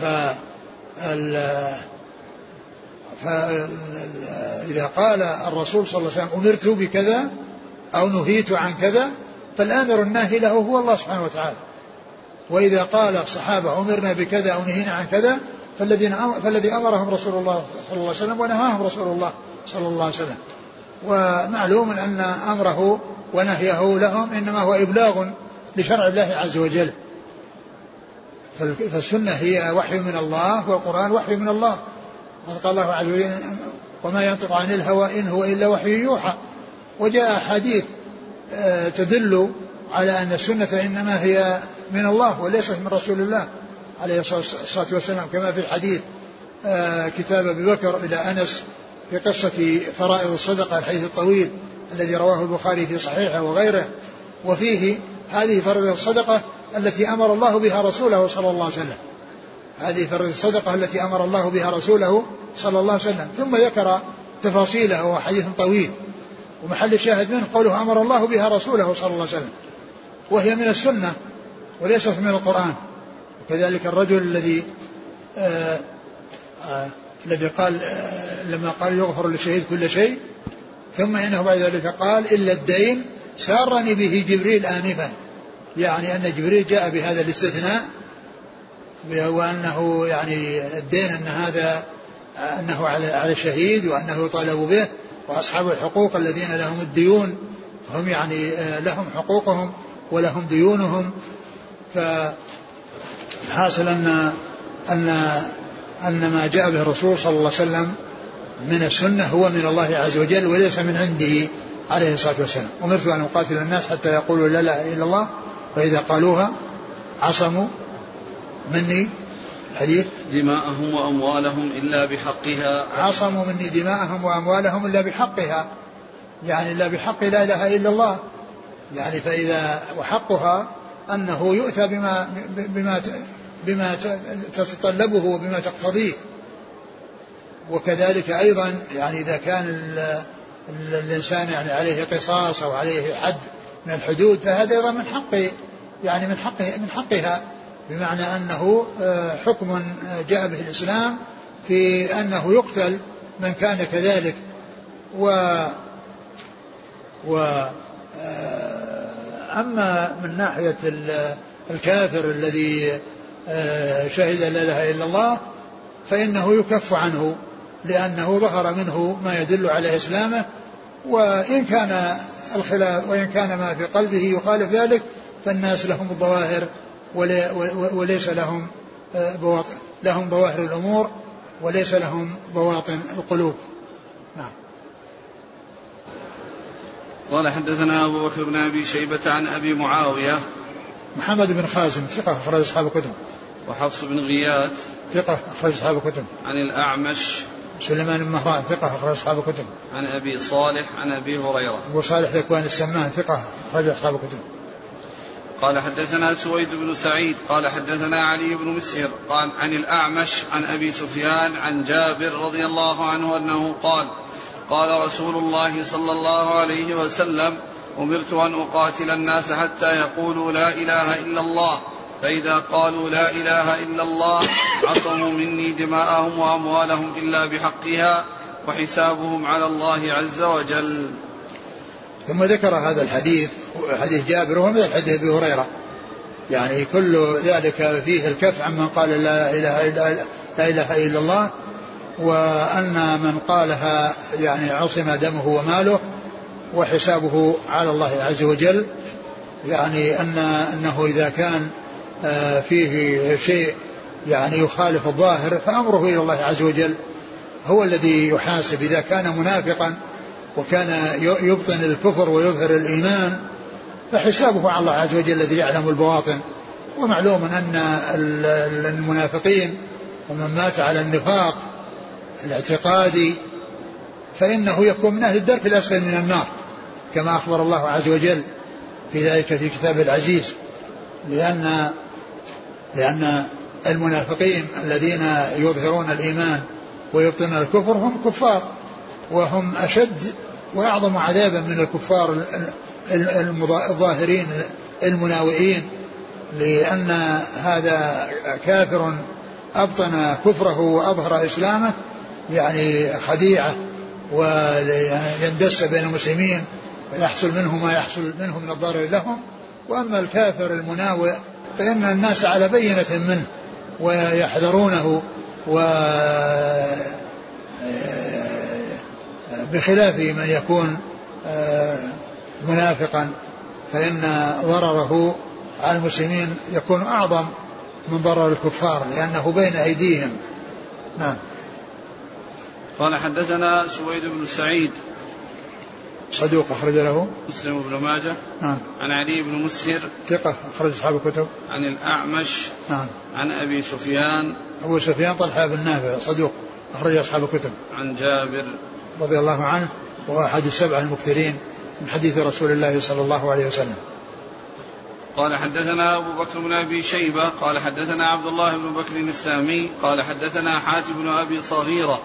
ف فإذا قال الرسول صلى الله عليه وسلم أمرت بكذا أو نهيت عن كذا فالآمر الناهي له هو الله سبحانه وتعالى. وإذا قال الصحابة أمرنا بكذا أو نهينا عن كذا فالذين فالذي أمرهم رسول الله صلى الله عليه وسلم ونهاهم رسول الله صلى الله عليه وسلم. ومعلوم أن أمره ونهيه لهم إنما هو إبلاغ لشرع الله عز وجل. فالسنة هي وحي من الله والقرآن وحي من الله. قال الله عز وجل وما ينطق عن الهوى إن هو إلا وحي يوحى. وجاء أحاديث آه، تدل على أن السنة إنما هي من الله وليست من رسول الله عليه الصلاة والسلام. كما في الحديث آه، كتاب أبي بكر إلى أنس في قصة فرائض الصدقة الحديث الطويل الذي رواه البخاري في صحيحه وغيره. وفيه هذه فرائض الصدقة التي أمر الله بها رسوله صلى الله عليه وسلم. هذه فرائض الصدقة التي أمر الله بها رسوله صلى الله عليه وسلم. ثم ذكر تفاصيله وهو حديث طويل. ومحل الشاهد منه قوله أمر الله بها رسوله صلى الله عليه وسلم. وهي من السنة وليست من القرآن. وكذلك الرجل الذي آه آه الذي قال آه لما قال يغفر للشهيد كل شيء ثم إنه بعد ذلك قال إلا الدين سارني به جبريل آنفا. يعني أن جبريل جاء بهذا الاستثناء وأنه يعني الدين أن هذا أنه على على الشهيد وأنه يطالب به وأصحاب الحقوق الذين لهم الديون هم يعني آه، لهم حقوقهم ولهم ديونهم. فالحاصل أن أن أن ما جاء به الرسول صلى الله عليه وسلم من السنة هو من الله عز وجل وليس من عنده عليه الصلاة والسلام. أمرت أن أقاتل الناس حتى يقولوا لا إله إلا الله فإذا قالوها عصموا مني؟ حديث. دماءهم وأموالهم إلا بحقها. عصموا مني دماءهم وأموالهم إلا بحقها. يعني إلا بحق لا إله إلا الله. يعني فإذا وحقها أنه يؤتى بما بما بما تتطلبه وبما تقتضيه. وكذلك أيضا يعني إذا كان الإنسان يعني عليه قصاص أو عليه حد من الحدود فهذا أيضا من حق يعني من حق من حقها. بمعنى أنه آه، حكم آه، جاء به الإسلام في أنه يقتل من كان كذلك و و آه، أما من ناحية الكافر الذي شهد لا إله إلا الله فإنه يكف عنه لأنه ظهر منه ما يدل على إسلامه وإن كان الخلاف وإن كان ما في قلبه يخالف ذلك فالناس لهم الظواهر وليس لهم آه، بواطن لهم ظواهر الأمور وليس لهم بواطن القلوب. نعم. قال حدثنا أبو بكر بن أبي شيبة عن أبي معاوية. محمد بن خازم ثقة أخرج أصحاب الكتب. وحفص بن غياث. ثقة أخرج أصحاب الكتب. عن الأعمش. سليمان بن مهران ثقة أخرج أصحاب الكتب. عن أبي صالح عن أبي هريرة. أبو صالح ذكوان السمان ثقة أخرج أصحاب الكتب. قال حدثنا سويد بن سعيد قال حدثنا علي بن مسهر قال عن الأعمش عن أبي سفيان عن جابر رضي الله عنه أنه قال قال رسول الله صلى الله عليه وسلم أمرت أن أقاتل الناس حتى يقولوا لا إله إلا الله فإذا قالوا لا إله إلا الله عصموا مني دماءهم وأموالهم إلا بحقها وحسابهم على الله عز وجل. ثم ذكر هذا الحديث حديث جابر وهو مثل حديث أبي هريرة. يعني كل ذلك فيه الكف عمن قال لا إله الا لا إله إلا الله وأن من قالها يعني عصم دمه وماله وحسابه على الله عز وجل. يعني ان أنه إذا كان آه، فيه شيء يعني يخالف الظاهر فأمره إلى الله عز وجل. هو الذي يحاسب إذا كان منافقا وكان يبطن الكفر ويظهر الإيمان فحسابه على الله عز وجل الذي يعلم البواطن. ومعلوم أن المنافقين ومن مات على النفاق الاعتقادي فإنه يكون من أهل الدرك الأسفل من النار كما أخبر الله عز وجل في ذلك في كتابه العزيز. لأن لأن المنافقين الذين يظهرون الإيمان ويبطنون الكفر هم كفار. وهم أشد وأعظم عذابا من الكفار الظاهرين المناوئين لأن هذا كافر أبطن كفره وأظهر إسلامه يعني خديعة ويندس بين المسلمين ويحصل منه ما يحصل منه من الضرر لهم. وأما الكافر المناوئ فإن الناس على بينة منه ويحذرونه و بخلاف من يكون آه، منافقا فإن ضرره على المسلمين يكون أعظم من ضرر الكفار لأنه بين أيديهم. نعم. قال حدثنا سويد بن سعيد. صدوق أخرج له. مسلم بن ماجه. نعم. عن علي بن مسهر. ثقة أخرج أصحاب الكتب. عن الأعمش. نعم. عن أبي سفيان. أبو سفيان طلحة بن نافع صدوق أخرج أصحاب الكتب. عن جابر. رضي الله عنه وهو أحد السبع المكثرين من حديث رسول الله صلى الله عليه وسلم. قال حدثنا أبو بكر بن أبي شيبة قال حدثنا عبد الله بن بكر السامي قال حدثنا حاتم بن أبي صغيرة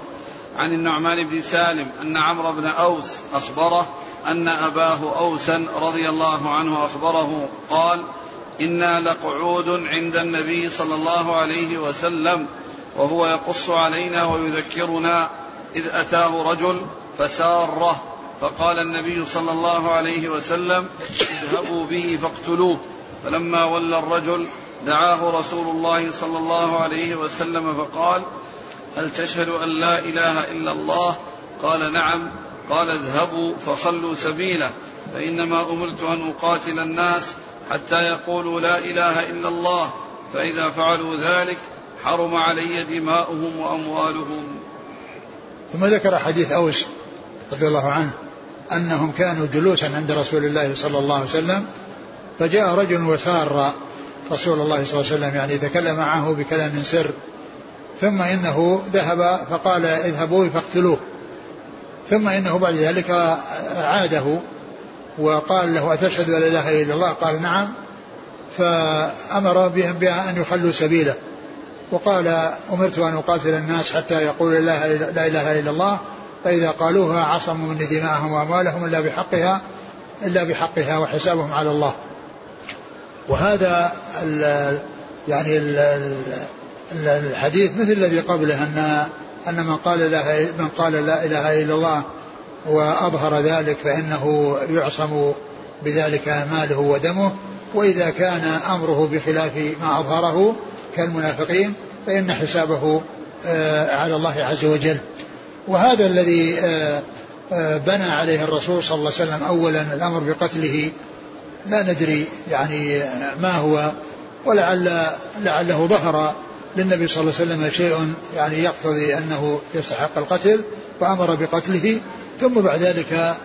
عن النعمان بن سالم أن عمرو بن أوس أخبره أن أباه أوسا رضي الله عنه أخبره قال إنا لقعود عند النبي صلى الله عليه وسلم وهو يقص علينا ويذكرنا إذ أتاه رجل فساره فقال النبي صلى الله عليه وسلم اذهبوا به فاقتلوه. فلما ولى الرجل دعاه رسول الله صلى الله عليه وسلم فقال هل تشهد أن لا إله إلا الله؟ قال نعم. قال اذهبوا فخلوا سبيله فإنما أمرت أن أقاتل الناس حتى يقولوا لا إله إلا الله فإذا فعلوا ذلك حرم علي دماؤهم وأموالهم. ثم ذكر حديث أوس رضي الله عنه أنهم كانوا جلوسا عند رسول الله صلى الله عليه وسلم فجاء رجل وسار رسول الله صلى الله عليه وسلم يعني تكلم معه بكلام سر ثم إنه ذهب فقال اذهبوا فاقتلوه ثم إنه بعد ذلك عاده وقال له أتشهد أن لا إله إلا الله؟ قال نعم فأمر بهم بأن يخلوا سبيله. وقال أمرت أن أقاتل الناس حتى يقولوا لا اله إلا الله فإذا قالوها عصموا مني دماءهم وأموالهم إلا بحقها إلا بحقها وحسابهم على الله. وهذا ال يعني ال الحديث مثل الذي قبله ان أن من قال لا من قال لا إله إلا الله وأظهر ذلك فإنه يعصم بذلك ماله ودمه وإذا كان أمره بخلاف ما أظهره كالمنافقين فإن حسابه آه، على الله عز وجل. وهذا الذي آه، آه، بنى عليه الرسول صلى الله عليه وسلم اولا الأمر بقتله لا ندري يعني ما هو ولعل لعله ظهر للنبي صلى الله عليه وسلم شيء يعني يقتضي أنه يستحق القتل فامر بقتله. ثم بعد ذلك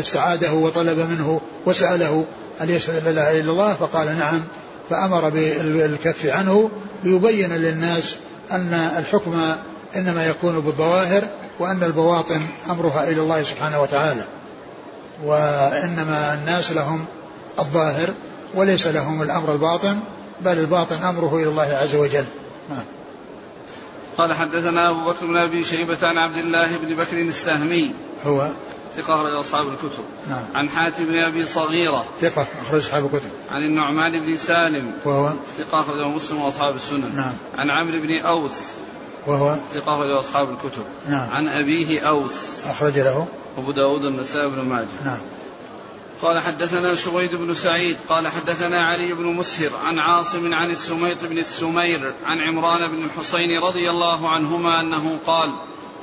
استعاده وطلب منه وسأله أن لا إله إلا الله؟ فقال نعم. فأمر بالكف عنه ليبين للناس أن الحكم إنما يكون بالظواهر وأن البواطن أمرها إلى الله سبحانه وتعالى وإنما الناس لهم الظاهر وليس لهم الأمر الباطن بل الباطن أمره إلى الله عز وجل نعم. قال حدثنا أبو بكر بن أبي شيبة عن عبد الله بن بكر السهمي هو ثقة أخرج أصحاب الكتب. نعم. عن حاتم بن أبي صغيرة. ثقة أخرج أصحاب الكتب. عن النعمان بن سالم. وهو؟ ثقة أخرجه مسلم وأصحاب السنن. نعم. عن عمرو بن أوس. وهو؟ ثقة أخرجه أصحاب الكتب. نعم. عن أبيه أوس. أخرج له؟ أبو داود النسائي بن ماجه. نعم. قال حدثنا سويد بن سعيد. قال حدثنا علي بن مسهر. عن عاصم عن السميط بن السمير. عن عمران بن الحسين رضي الله عنهما أنه قال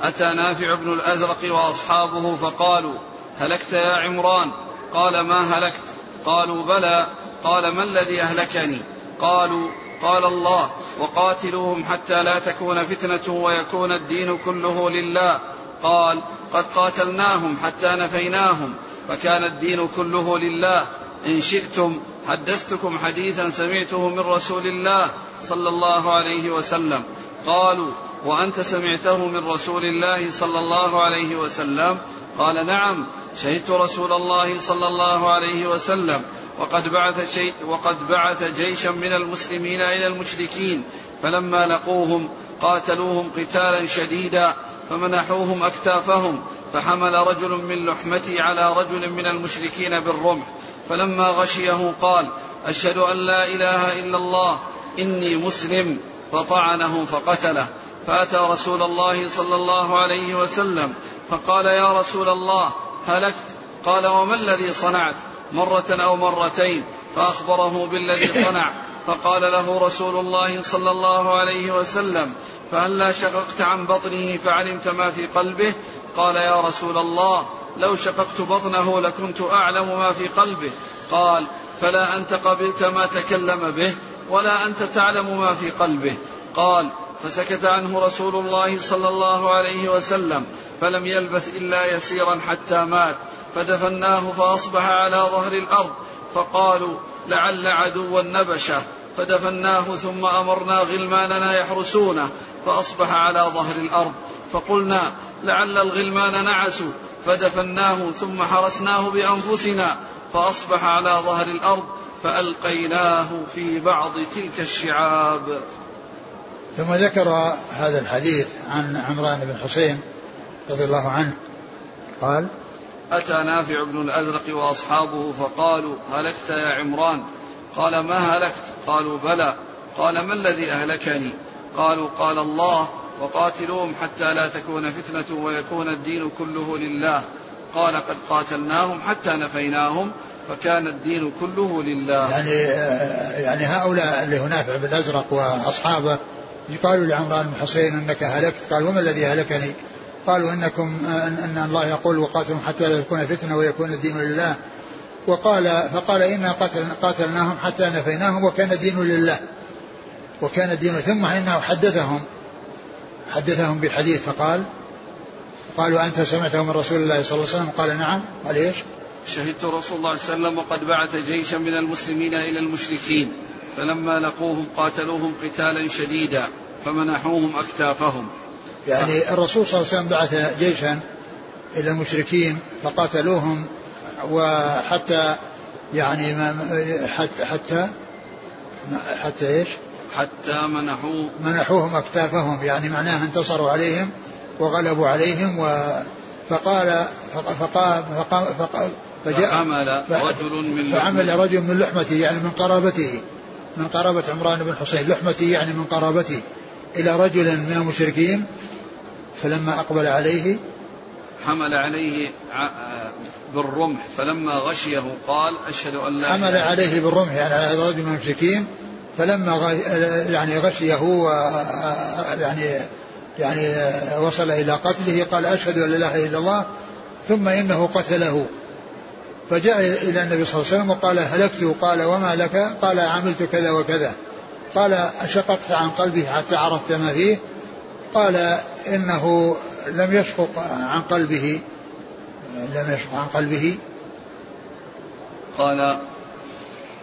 أتى نافع بن الأزرق وأصحابه فقالوا هلكت يا عمران؟ قال ما هلكت؟ قالوا بلى. قال ما الذي أهلكني؟ قالوا قال الله وقاتلوهم حتى لا تكون فتنة ويكون الدين كله لله. قال قد قاتلناهم حتى نفيناهم فكان الدين كله لله. إن شئتم حدثتكم حديثا سمعته من رسول الله صلى الله عليه وسلم. قالوا وأنت سمعته من رسول الله صلى الله عليه وسلم؟ قال نعم شهدت رسول الله صلى الله عليه وسلم وقد بعث شيء وقد بعث جيشا من المسلمين إلى المشركين فلما لقوهم قاتلوهم قتالا شديدا فمنحوهم أكتافهم فحمل رجل من لحمتي على رجل من المشركين بالرمح فلما غشيه قال أشهد أن لا إله إلا الله إني مسلم. فطعنه فقتله. فأتى رسول الله صلى الله عليه وسلم فقال يا رسول الله هلكت؟ قال وما الذي صنعت؟ مرة أو مرتين. فأخبره بالذي صنع. فقال له رسول الله صلى الله عليه وسلم فهلا شققت عن بطنه فعلمت ما في قلبه؟ قال يا رسول الله لو شققت بطنه لكنت أعلم ما في قلبه. قال فلا أنت قبلت ما تكلم به. ولا أنت تعلم ما في قلبه. قال فسكت عنه رسول الله صلى الله عليه وسلم فلم يلبث إلا يسيرا حتى مات فدفناه فأصبح على ظهر الأرض فقالوا لعل عدوا نبشه. فدفناه ثم أمرنا غلماننا يحرسونه فأصبح على ظهر الأرض. فقلنا لعل الغلمان نعسوا. فدفناه ثم حرسناه بأنفسنا فأصبح على ظهر الأرض فألقيناه في بعض تلك الشعاب. ثم ذكر هذا الحديث عن عمران بن حسين رضي الله عنه. قال أتى نافع بن الأزرق وأصحابه فقالوا هلكت يا عمران؟ قال ما هلكت؟ قالوا بلى. قال ما الذي أهلكني؟ قالوا قال الله وقاتلوهم حتى لا تكون فتنة ويكون الدين كله لله. قال قد قاتلناهم حتى نفيناهم فكان الدين كله لله. يعني يعني هؤلاء اللي هو نافع بن الأزرق وأصحابه قالوا لعمران بن حسين إنك هلكت. قال وما الذي هلكني؟ قالوا إنكم إن الله يقول وقاتلهم حتى لا تكون فتنة ويكون الدين لله. وقال فقال إنا قاتل قاتلناهم حتى نفيناهم وكان الدين لله. وكان الدين ثم إنه حدثهم حدثهم بحديث فقال قالوا أنت سمعته من رسول الله صلى الله عليه وسلم؟ قال نعم. قال إيش؟ شهدت رسول الله صلى الله عليه وسلم وقد بعث جيشا من المسلمين إلى المشركين فلما لقوهم قاتلوهم قتالا شديدا فمنحوهم أكتافهم يعني الرسول صلى الله عليه وسلم بعث جيشا إلى المشركين فقاتلوهم وحتى يعني ما حتى حتى حتى إيش؟ حتى منحوه منحوهم أكتافهم يعني معناها انتصروا عليهم وغلبوا عليهم و فقال فقال فقال, فقال فجاء فعمل رجل من فعمل رجل من لحمته يعني من قرابته. من قرابة عمران بن حسين لحمته يعني من قرابته. إلى رجل من المشركين فلما أقبل عليه حمل عليه بالرمح فلما غشيه قال أشهد أن لا حمل عليه بالرمح يعني على هذا الرجل من المشركين. فلما يعني غشيه يعني يعني وصل إلى قتله قال أشهد أن لا إله إلا الله. ثم إنه قتله. فجاء إلى النبي صلى الله عليه وسلم وقال هلكت قال وما لك؟ قال عملت كذا وكذا. قال أشققت عن قلبه حتى عرفت ما فيه. قال إنه لم يشقق عن قلبه. لم يشقق عن قلبه. قال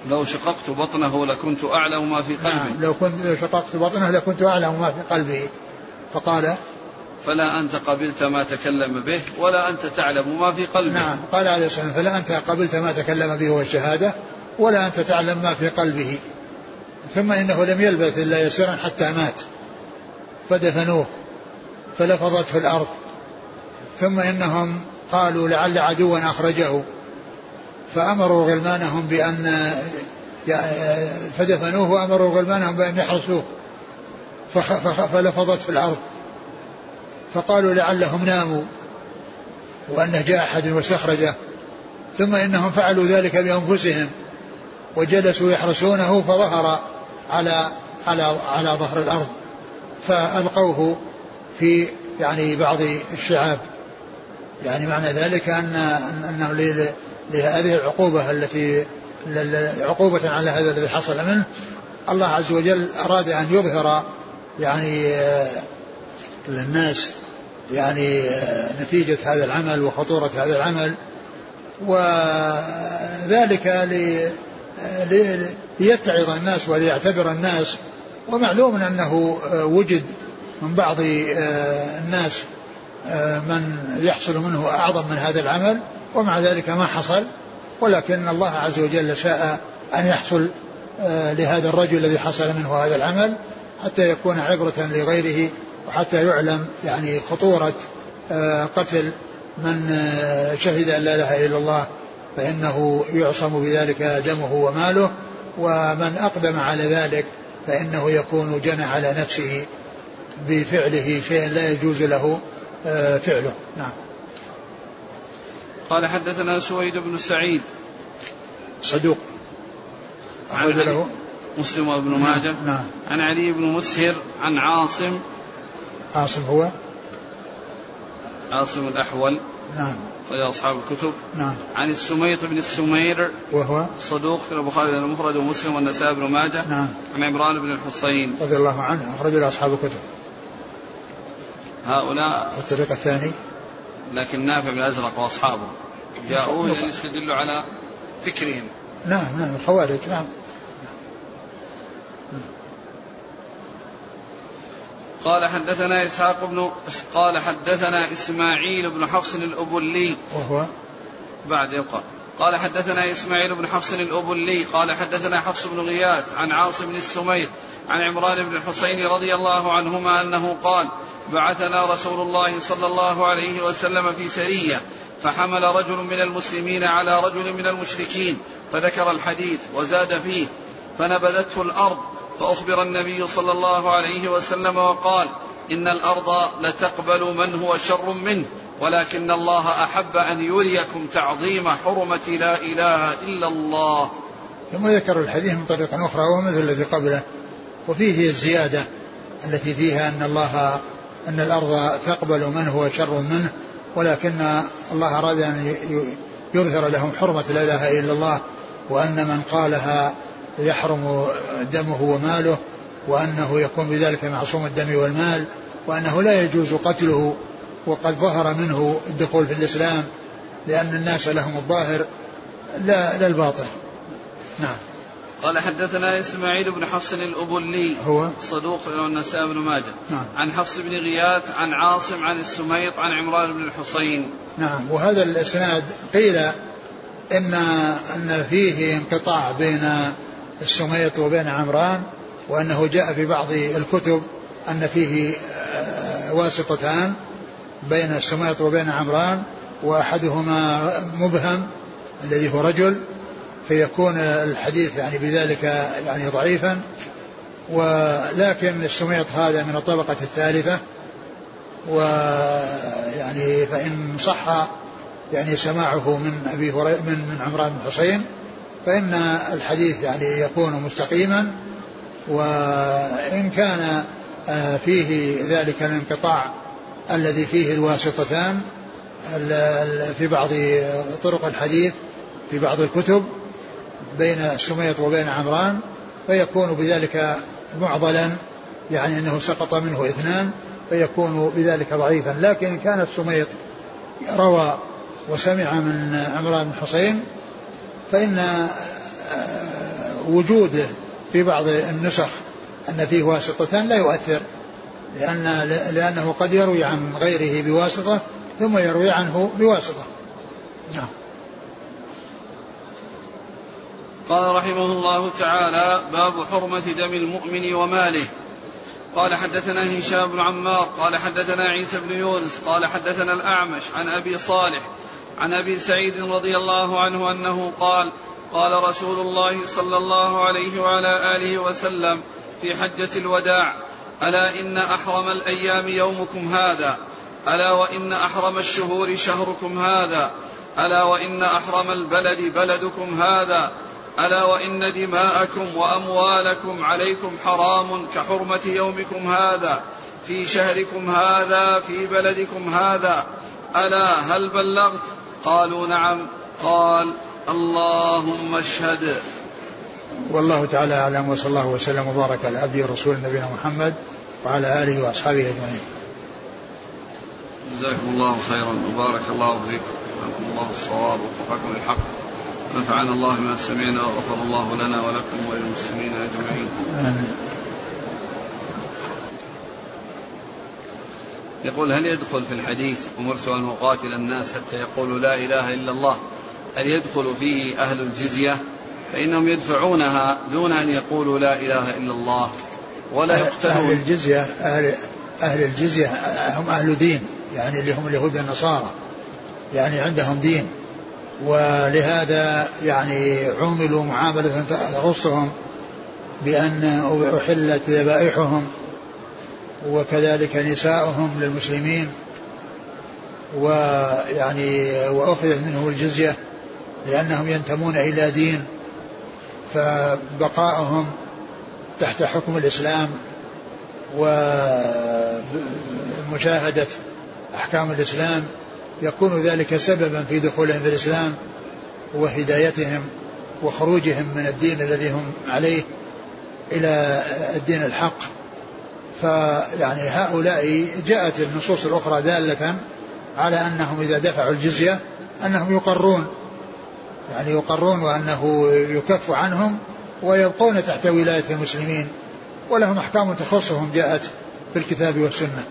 لو شققت بطنه لكنت أعلم ما في قلبه نعم لو كنت لو شققت بطنه لكنت أعلم ما في قلبه. فقال فلا أنت قبلت ما تكلم به ولا أنت تعلم ما في قلبه نعم قال عليه الصلاة والسلام فلا أنت قبلت ما تكلم به والشهادة ولا أنت تعلم ما في قلبه. ثم إنه لم يلبث إلا يسيرا حتى مات. فدفنوه فلفظت في الأرض. ثم إنهم قالوا لعل عدوا أخرجه. فأمروا غلمانهم بأن فدفنوه وأمروا غلمانهم بأن يحرسوه. فلفظت في الأرض. فقالوا لعلهم ناموا وأنه جاء أحد واستخرجه ثم إنهم فعلوا ذلك بأنفسهم وجلسوا يحرسونه فظهر على على على ظهر الأرض فألقوه في يعني بعض الشعاب. يعني معنى ذلك أن أنه لهذه العقوبة التي عقوبة على هذا الذي حصل منه الله عز وجل أراد أن يظهر يعني للناس يعني نتيجة هذا العمل وخطورة هذا العمل وذلك ليتعظ الناس وليعتبر الناس. ومعلوم أنه وجد من بعض الناس من يحصل منه أعظم من هذا العمل ومع ذلك ما حصل. ولكن الله عز وجل شاء أن يحصل لهذا الرجل الذي حصل منه هذا العمل حتى يكون عبرة لغيره وحتى يعلم يعني خطورة آه، قتل من آه، شهد أن لا إله إلا الله فإنه يعصم بذلك دمه وماله ومن أقدم على ذلك فإنه يكون جنى على نفسه بفعله شيئا لا يجوز له آه، فعله. نعم. قال حدثنا سويد بن سعيد. صدوق. أخرج له. مسلم وابن ماجه. نعم, نعم. عن علي بن مسهر عن عاصم عاصم هو؟ عاصم الأحول. نعم. وهي أصحاب الكتب. نعم. عن السميط بن السمير. وهو؟ صدوق في البخاري المفرد ومسلم والنسائي بن ماجه. نعم. عن عمران بن الحصين. رضي الله عنه. أخرج له أصحاب الكتب. هؤلاء. والطريق الثاني؟ لكن نافع بن الأزرق وأصحابه. جاءوه ليستدلوا على فكرهم. نعم نعم. الخوارج نعم. قال حدثنا إسحاق بن قال حدثنا إسماعيل بن حفص الأبلي. وهو؟ بعد يقرأ قال حدثنا إسماعيل بن حفص الأبلي. قال حدثنا حفص بن غياث عن عاصم بن السمير عن عمران بن الحسين رضي الله عنهما أنه قال بعثنا رسول الله صلى الله عليه وسلم في سرية فحمل رجل من المسلمين على رجل من المشركين فذكر الحديث وزاد فيه فنبذته الأرض فأخبر النبي صلى الله عليه وسلم وقال إن الأرض لتقبل من هو شر منه ولكن الله أحب أن يريكم تعظيم حرمة لا إله إلا الله. ثم ذكر الحديث من طريق أخرى ومثل الذي قبله وفيه الزيادة التي فيها أن الله أن الأرض تقبل من هو شر منه ولكن الله أراد أن يظهر لهم حرمة لا إله إلا الله وأن من قالها يحرم دمه وماله وأنه يكون بذلك معصوم الدم والمال وأنه لا يجوز قتله وقد ظهر منه الدخول في الإسلام لأن الناس لهم الظاهر لا, لا الباطن. نعم. قال حدثنا إسماعيل بن حفص الابولي هو؟ صدوق النساء بن ماجه. نعم. عن حفص بن غياث عن عاصم عن السميط عن عمران بن الحصين. نعم. وهذا الإسناد قيل ان أن فيه انقطاع بين السميط وبين عمران وأنه جاء في بعض الكتب أن فيه آه، واسطتان بين السميط وبين عمران وأحدهما مبهم الذي هو رجل فيكون الحديث يعني بذلك يعني ضعيفا. ولكن السميط هذا من الطبقة الثالثة ويعني فإن صح يعني سماعه من أبي هريرة من من عمران بن حسين. فإن الحديث يعني يكون مستقيما وإن كان آه، فيه ذلك الانقطاع الذي فيه الواسطتان في بعض طرق الحديث في بعض الكتب بين السميط وبين عمران فيكون بذلك معضلا يعني إنه سقط منه اثنان فيكون بذلك ضعيفا. لكن إن كان السميط روى وسمع من عمران بن حسين فإن آه، وجوده في بعض النسخ أن فيه واسطتان لا يؤثر لأن لأنه قد يروي عن غيره بواسطة ثم يروي عنه بواسطة. نعم. قال رحمه الله تعالى باب حرمة دم المؤمن وماله. قال حدثنا هشام بن عمار قال حدثنا عيسى بن يونس قال حدثنا الأعمش عن أبي صالح عن أبي سعيد رضي الله عنه أنه قال قال رسول الله صلى الله عليه وعلى آله وسلم في حجة الوداع ألا إن أحرم الأيام يومكم هذا؟ ألا وإن أحرم الشهور شهركم هذا؟ ألا وإن أحرم البلد بلدكم هذا؟ ألا وإن دماءكم وأموالكم عليكم حرام كحرمة يومكم هذا؟ في شهركم هذا؟ في بلدكم هذا؟ ألا هل بلغت قالوا نعم قال اللهم اشهد والله تعالى أعلم وصلى الله وسلم وبارك على عبده ورسوله نبينا محمد وعلى آله وأصحابه أجمعين. جزاكم الله خيرا وبارك الله فيكم. الله الصواب وفقكم للحق. نفعنا الله ما سمعنا وغفر الله لنا ولكم وللمسلمين أجمعين. آمين. يقول هل يدخل في الحديث أمرت أن أقاتل الناس حتى يقولوا لا إله إلا الله؟ هل يدخل فيه أهل الجزية؟ فإنهم يدفعونها دون أن يقولوا لا إله إلا الله ولا يقتلون. أهل الجزية أهل أهل الجزية هم أهل دين يعني اللي هم اليهود النصارى يعني عندهم دين. ولهذا يعني عوملوا معاملة تخصهم بأن أحلت ذبائحهم. وكذلك نساؤهم للمسلمين ويعني وأخذت منهم الجزية لأنهم ينتمون إلى دين فبقاؤهم تحت حكم الإسلام ومشاهدة أحكام الإسلام يكون ذلك سببا في دخولهم في الإسلام وهدايتهم وخروجهم من الدين الذي هم عليه إلى الدين الحق. فيعني هؤلاء جاءت النصوص الأخرى دالة على أنهم إذا دفعوا الجزية أنهم يقرون يعني يقرون وأنه يكف عنهم ويبقون تحت ولاية المسلمين ولهم أحكام تخصهم جاءت في الكتاب والسنة.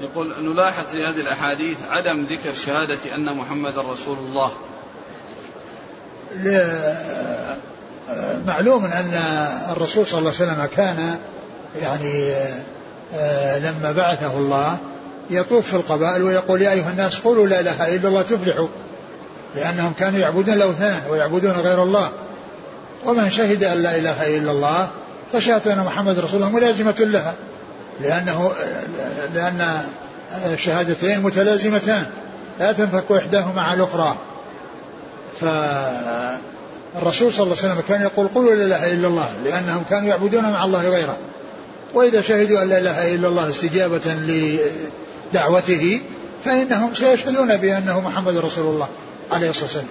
يقول نلاحظ في هذه الأحاديث عدم ذكر شهادة أن محمد رسول الله. لا معلوم أن الرسول صلى الله عليه وسلم كان يعني آه، لما بعثه الله يطوف في القبائل ويقول يا أيها الناس قولوا لا إله إلا الله تفلحوا لأنهم كانوا يعبدون الأوثان ويعبدون غير الله. ومن شهد أن لا إله إلا الله فشهادة أن محمد رسول الله ملازمة لها لأنه لأن الشهادتين متلازمتان لا تنفك إحداهما عن الأخرى. فالرسول صلى الله عليه وسلم كان يقول قولوا لا إله إلا الله لأنهم كانوا يعبدون مع الله غيره. وإذا شهدوا أن لا إله إلا الله استجابة لدعوته فإنهم سيشهدون بأنه محمد رسول الله عليه الصلاة والسلام.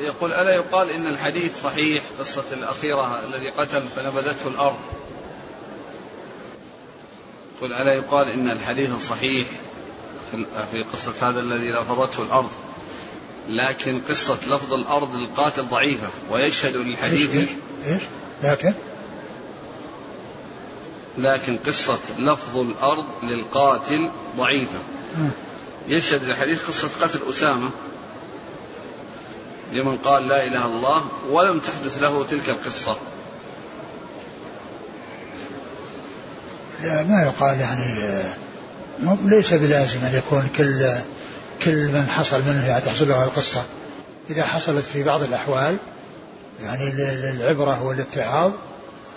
يقول ألا يقال إن الحديث صحيح قصة الأخيرة الذي قتل فنبذته الأرض؟ يقول ألا يقال إن الحديث صحيح في قصة هذا الذي لفظته الأرض؟ لكن قصة لفظ الأرض للقاتل ضعيفة ويشهد للحديث إيش, إيش؟ لكن؟ لكن قصة لفظ الأرض للقاتل ضعيفة. يشهد للحديث قصة قتل أسامة لمن قال لا إله إلا الله ولم تحدث له تلك القصة. لا ما يقال يعني ليس بلازم أن يكون كل كل من حصل منه يعني تحصل له القصة. إذا حصلت في بعض الأحوال يعني للعبرة والاتعاظ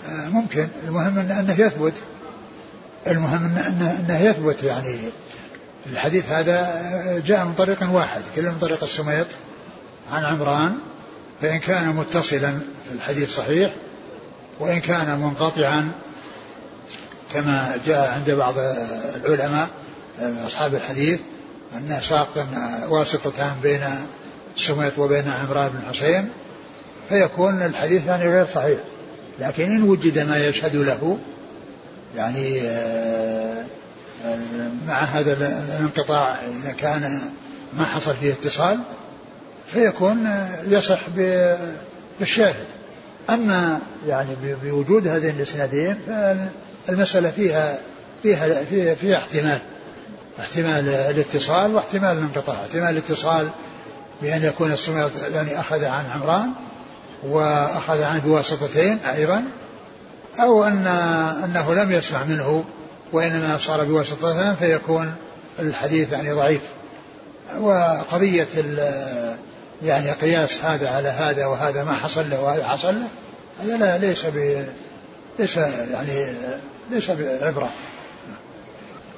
آه، ممكن. المهم أنه يثبت. المهم أنه, أنه يثبت يعني. الحديث هذا جاء من طريق واحد كل من طريق السميط عن عمران. فإن كان متصلا الحديث صحيح وإن كان منقطعا كما جاء عند بعض العلماء أصحاب الحديث أن ساق واسطتان بين السميط وبين عمران بن حسين فيكون الحديث يعني غير صحيح. لكن إن وجد ما يشهد له يعني آه، مع هذا الانقطاع إذا كان ما حصل فيه اتصال فيكون يصح بالشاهد. أما يعني بوجود هذين الإسنادين فالمسألة فيها فيها فيها, فيها احتمال. احتمال الاتصال واحتمال الانقطاع. احتمال الاتصال بأن يكون السميط يعني أخذ عن عمران وأخذ عنه بواسطتين أيضا أو أن أنه لم يسمع منه وإنما صار بواسطتين فيكون الحديث يعني ضعيف. وقضية يعني قياس هذا على هذا وهذا ما حصل له وهذا حصل له هذا لا ليس ب ليس يعني ليس بعبرة.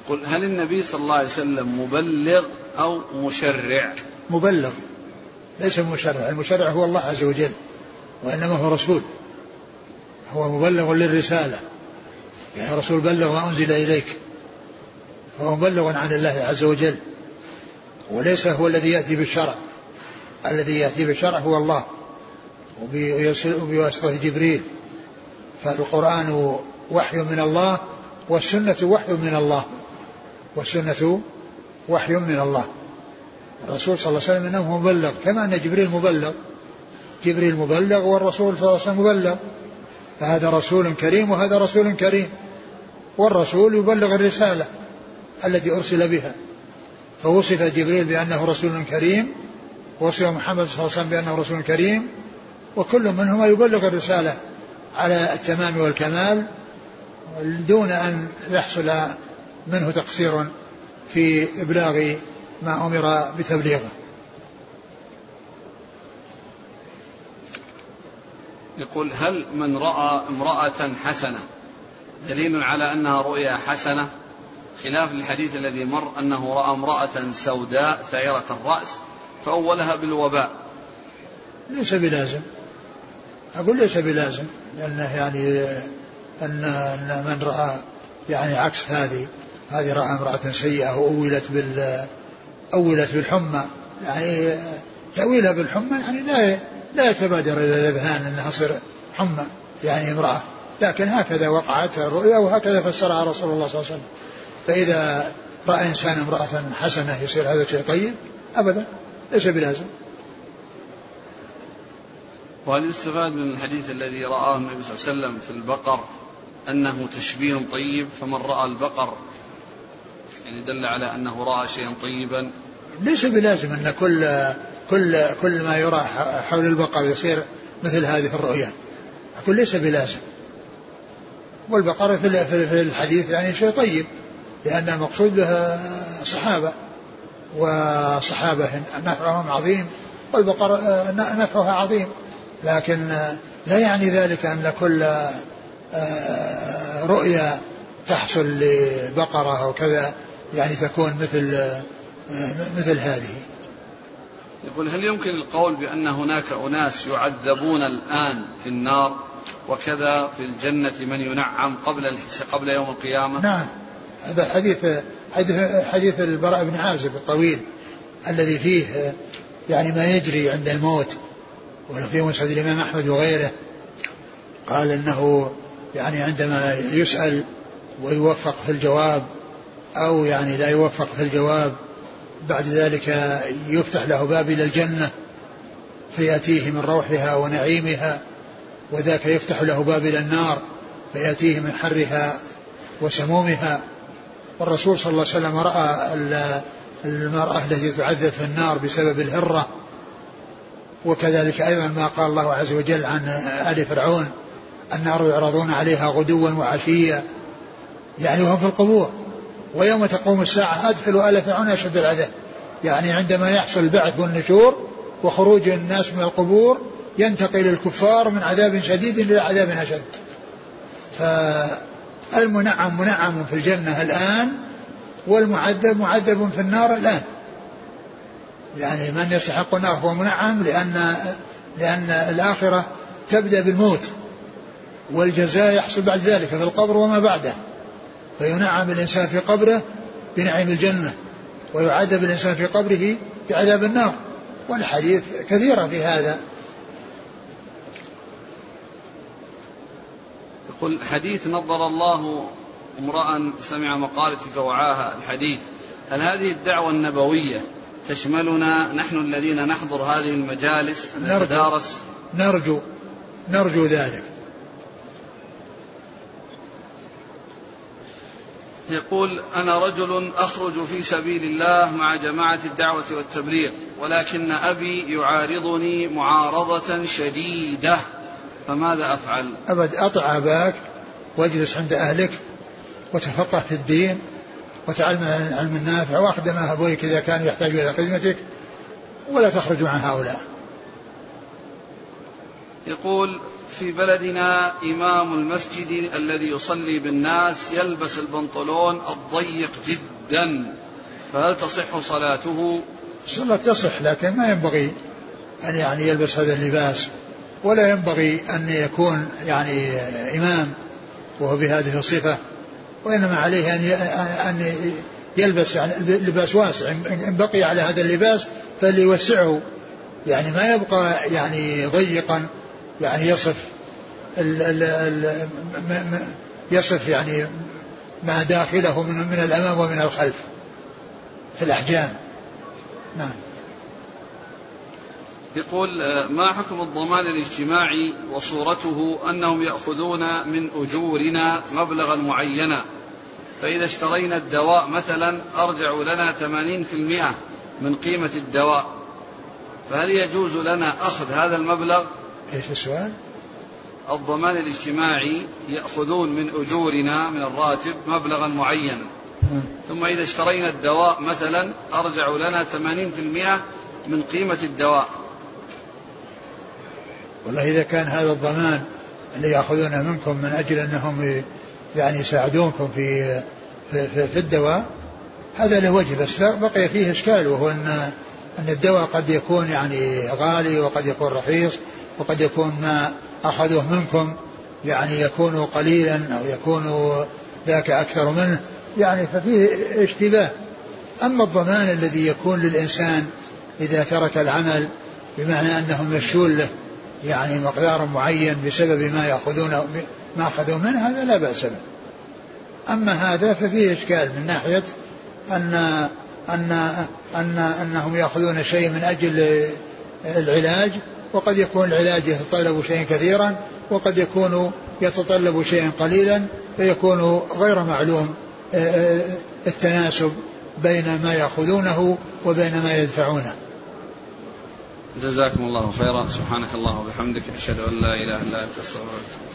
قل هل النبي صلى الله عليه وسلم مبلغ أو مشرع؟ مبلغ. ليس مشرع. المشرع هو الله عز وجل وإنما هو رسول. هو مبلغ للرسالة. يعني رسول بلغ ما أنزل إليك. هو مبلغ عن الله عز وجل. وليس هو الذي يأتي بالشرع. الذي يأتي بالشرع هو الله. وبواسطة جبريل. فالقرآن وحي من الله والسنة وحي من الله. والسنة وحي من الله. الرسول صلى الله عليه وسلم إنه مبلغ كما أن جبريل مبلغ. جبريل مبلغ والرسول صلى الله عليه وسلم مبلغ. فهذا رسول كريم وهذا رسول كريم. والرسول يبلغ الرسالة التي أرسل بها. فوصف جبريل بأنه رسول كريم ووصف محمد صلى الله عليه وسلم بأنه رسول كريم. وكل منهما يبلغ الرسالة على التمام والكمال دون أن يحصل منه تقصير في إبلاغ ما أمر بتبليغه. يقول هل من رأى امرأة حسنة؟ دليل على أنها رؤيا حسنة. خلاف الحديث الذي مر أنه رأى امرأة سوداء ثائرة الرأس فأولها بالوباء. ليس بلازم. أقول ليس بلازم لأنه يعني أن من رأى يعني عكس هذه. هذه رأى امرأة سيئة وأولت بال أولت بالحمى. يعني تأويلها بالحمى يعني لا لا يتبادر إلى الأذهان أنها تصير حمى يعني امرأة. لكن هكذا وقعت الرؤيا وهكذا فسرها رسول الله صلى الله عليه وسلم. فإذا رأى إنسان امرأة حسنة يصير هذا شيء طيب؟ أبدا ليس بلازم. وهل يستفاد من الحديث الذي رآه النبي صلى الله عليه وسلم في البقر أنه تشبيه طيب فمن رأى البقر يعني دل على أنه رأى شيئا طيبا. ليس بلازم أن كل كل كل ما يرى حول البقر يصير مثل هذه الرؤيا أقول ليس بلازم. والبقرة في الحديث يعني شيء طيب لأن المقصود بها صحابة وصحابة نفعهم عظيم والبقرة نفعها عظيم. لكن لا يعني ذلك أن كل رؤيا تحصل لبقرة أو كذا. يعني تكون مثل مثل هذه. يقول هل يمكن القول بأن هناك أناس يعذبون الآن في النار وكذا في الجنة من ينعم قبل قبل يوم القيامة؟ نعم. هذا حديث حديث حديث البراء بن عازب الطويل الذي فيه يعني ما يجري عند الموت وفي مسند الإمام أحمد وغيره قال إنه يعني عندما يسأل ويوفق في الجواب أو يعني لا يوفق في الجواب بعد ذلك يفتح له باب إلى الجنة فيأتيه من روحها ونعيمها وذاك يفتح له باب إلى النار فيأتيه من حرها وسمومها. والرسول صلى الله عليه وسلم رأى المرأة التي تعذب في النار بسبب الهرة وكذلك أيضا ما قال الله عز وجل عن آل فرعون النار يعرضون عليها غدوا وعشيا يعني وهم في القبور. ويوم تقوم الساعة أدخلوا آل فرعون أشد العذاب. يعني عندما يحصل البعث والنشور وخروج الناس من القبور ينتقل الكفار من عذاب شديد إلى عذاب أشد. فالمنعم منعم في الجنة الآن والمعذب معذب في النار الآن. يعني من يستحق النار هو منعم لأن لأن الآخرة تبدأ بالموت والجزاء يحصل بعد ذلك في القبر وما بعده. فينعم الإنسان في قبره بنعيم الجنة ويعذب الإنسان في قبره بعذاب النار. والحديث كثيرة في هذا. يقول حديث نظر الله امرأ سمع مقالتي فوعاها الحديث هل هذه الدعوة النبوية تشملنا نحن الذين نحضر هذه المجالس نتدارس؟ نرجو. نرجو ذلك. يقول أنا رجل أخرج في سبيل الله مع جماعة الدعوة والتبليغ ولكن أبي يعارضني معارضة شديدة فماذا أفعل؟ أبد أطع أباك واجلس عند أهلك وتفقه في الدين وتعلم العلم النافع واخدم أبويك إذا كانوا يحتاجون إلى خدمتك ولا تخرج مع هؤلاء. يقول في بلدنا إمام المسجد الذي يصلي بالناس يلبس البنطلون الضيق جدا. فهل تصح صلاته؟ الصلاة تصح لكن ما ينبغي أن يعني يلبس هذا اللباس ولا ينبغي أن يكون يعني إمام وهو بهذه الصفة وإنما عليه أن أن يلبس يعني لباس واسع. إن بقي على هذا اللباس فليوسعه. يعني ما يبقى يعني ضيقا. يعني يصف ال ال ال يصف يعني ما داخله من من الأمام ومن الخلف في الأحجام. نعم. يقول آه، ما حكم الضمان الاجتماعي وصورته أنهم يأخذون من أجورنا مبلغا معينا؟ فإذا اشترينا الدواء مثلا ارجعوا لنا 80% من قيمة الدواء. فهل يجوز لنا أخذ هذا المبلغ؟ إيش السؤال؟ الضمان الاجتماعي يأخذون من أجورنا من الراتب مبلغا معينا ثم إذا اشترينا الدواء مثلا أرجعوا لنا 80% من قيمة الدواء. والله إذا كان هذا الضمان اللي يأخذونه منكم من أجل أنهم يعني يساعدونكم في في, في, في الدواء هذا له وجه بس بقي فيه إشكال وهو أن أن الدواء قد يكون يعني غالي وقد يكون رخيص. وقد يكون ما أخذوه منكم يعني يكون قليلا أو يكون ذاك أكثر منه يعني ففيه اشتباه. أما الضمان الذي يكون للإنسان إذا ترك العمل بمعنى أنهم يشون له يعني مقدار معين بسبب ما يأخذون ما أخذوا منه هذا لا بأس به. أما هذا ففيه إشكال من ناحية أن أن أن أنهم يأخذون شيء من أجل العلاج وقد يكون العلاج يتطلب شيئا كثيرا وقد يكون يتطلب شيئا قليلا فيكون غير معلوم آه، آه، التناسب بين ما يأخذونه وبين ما يدفعونه. جزاكم الله خيرا. سبحانك الله وبحمدك أشهد أن لا إله إلا أنت أستغفرك.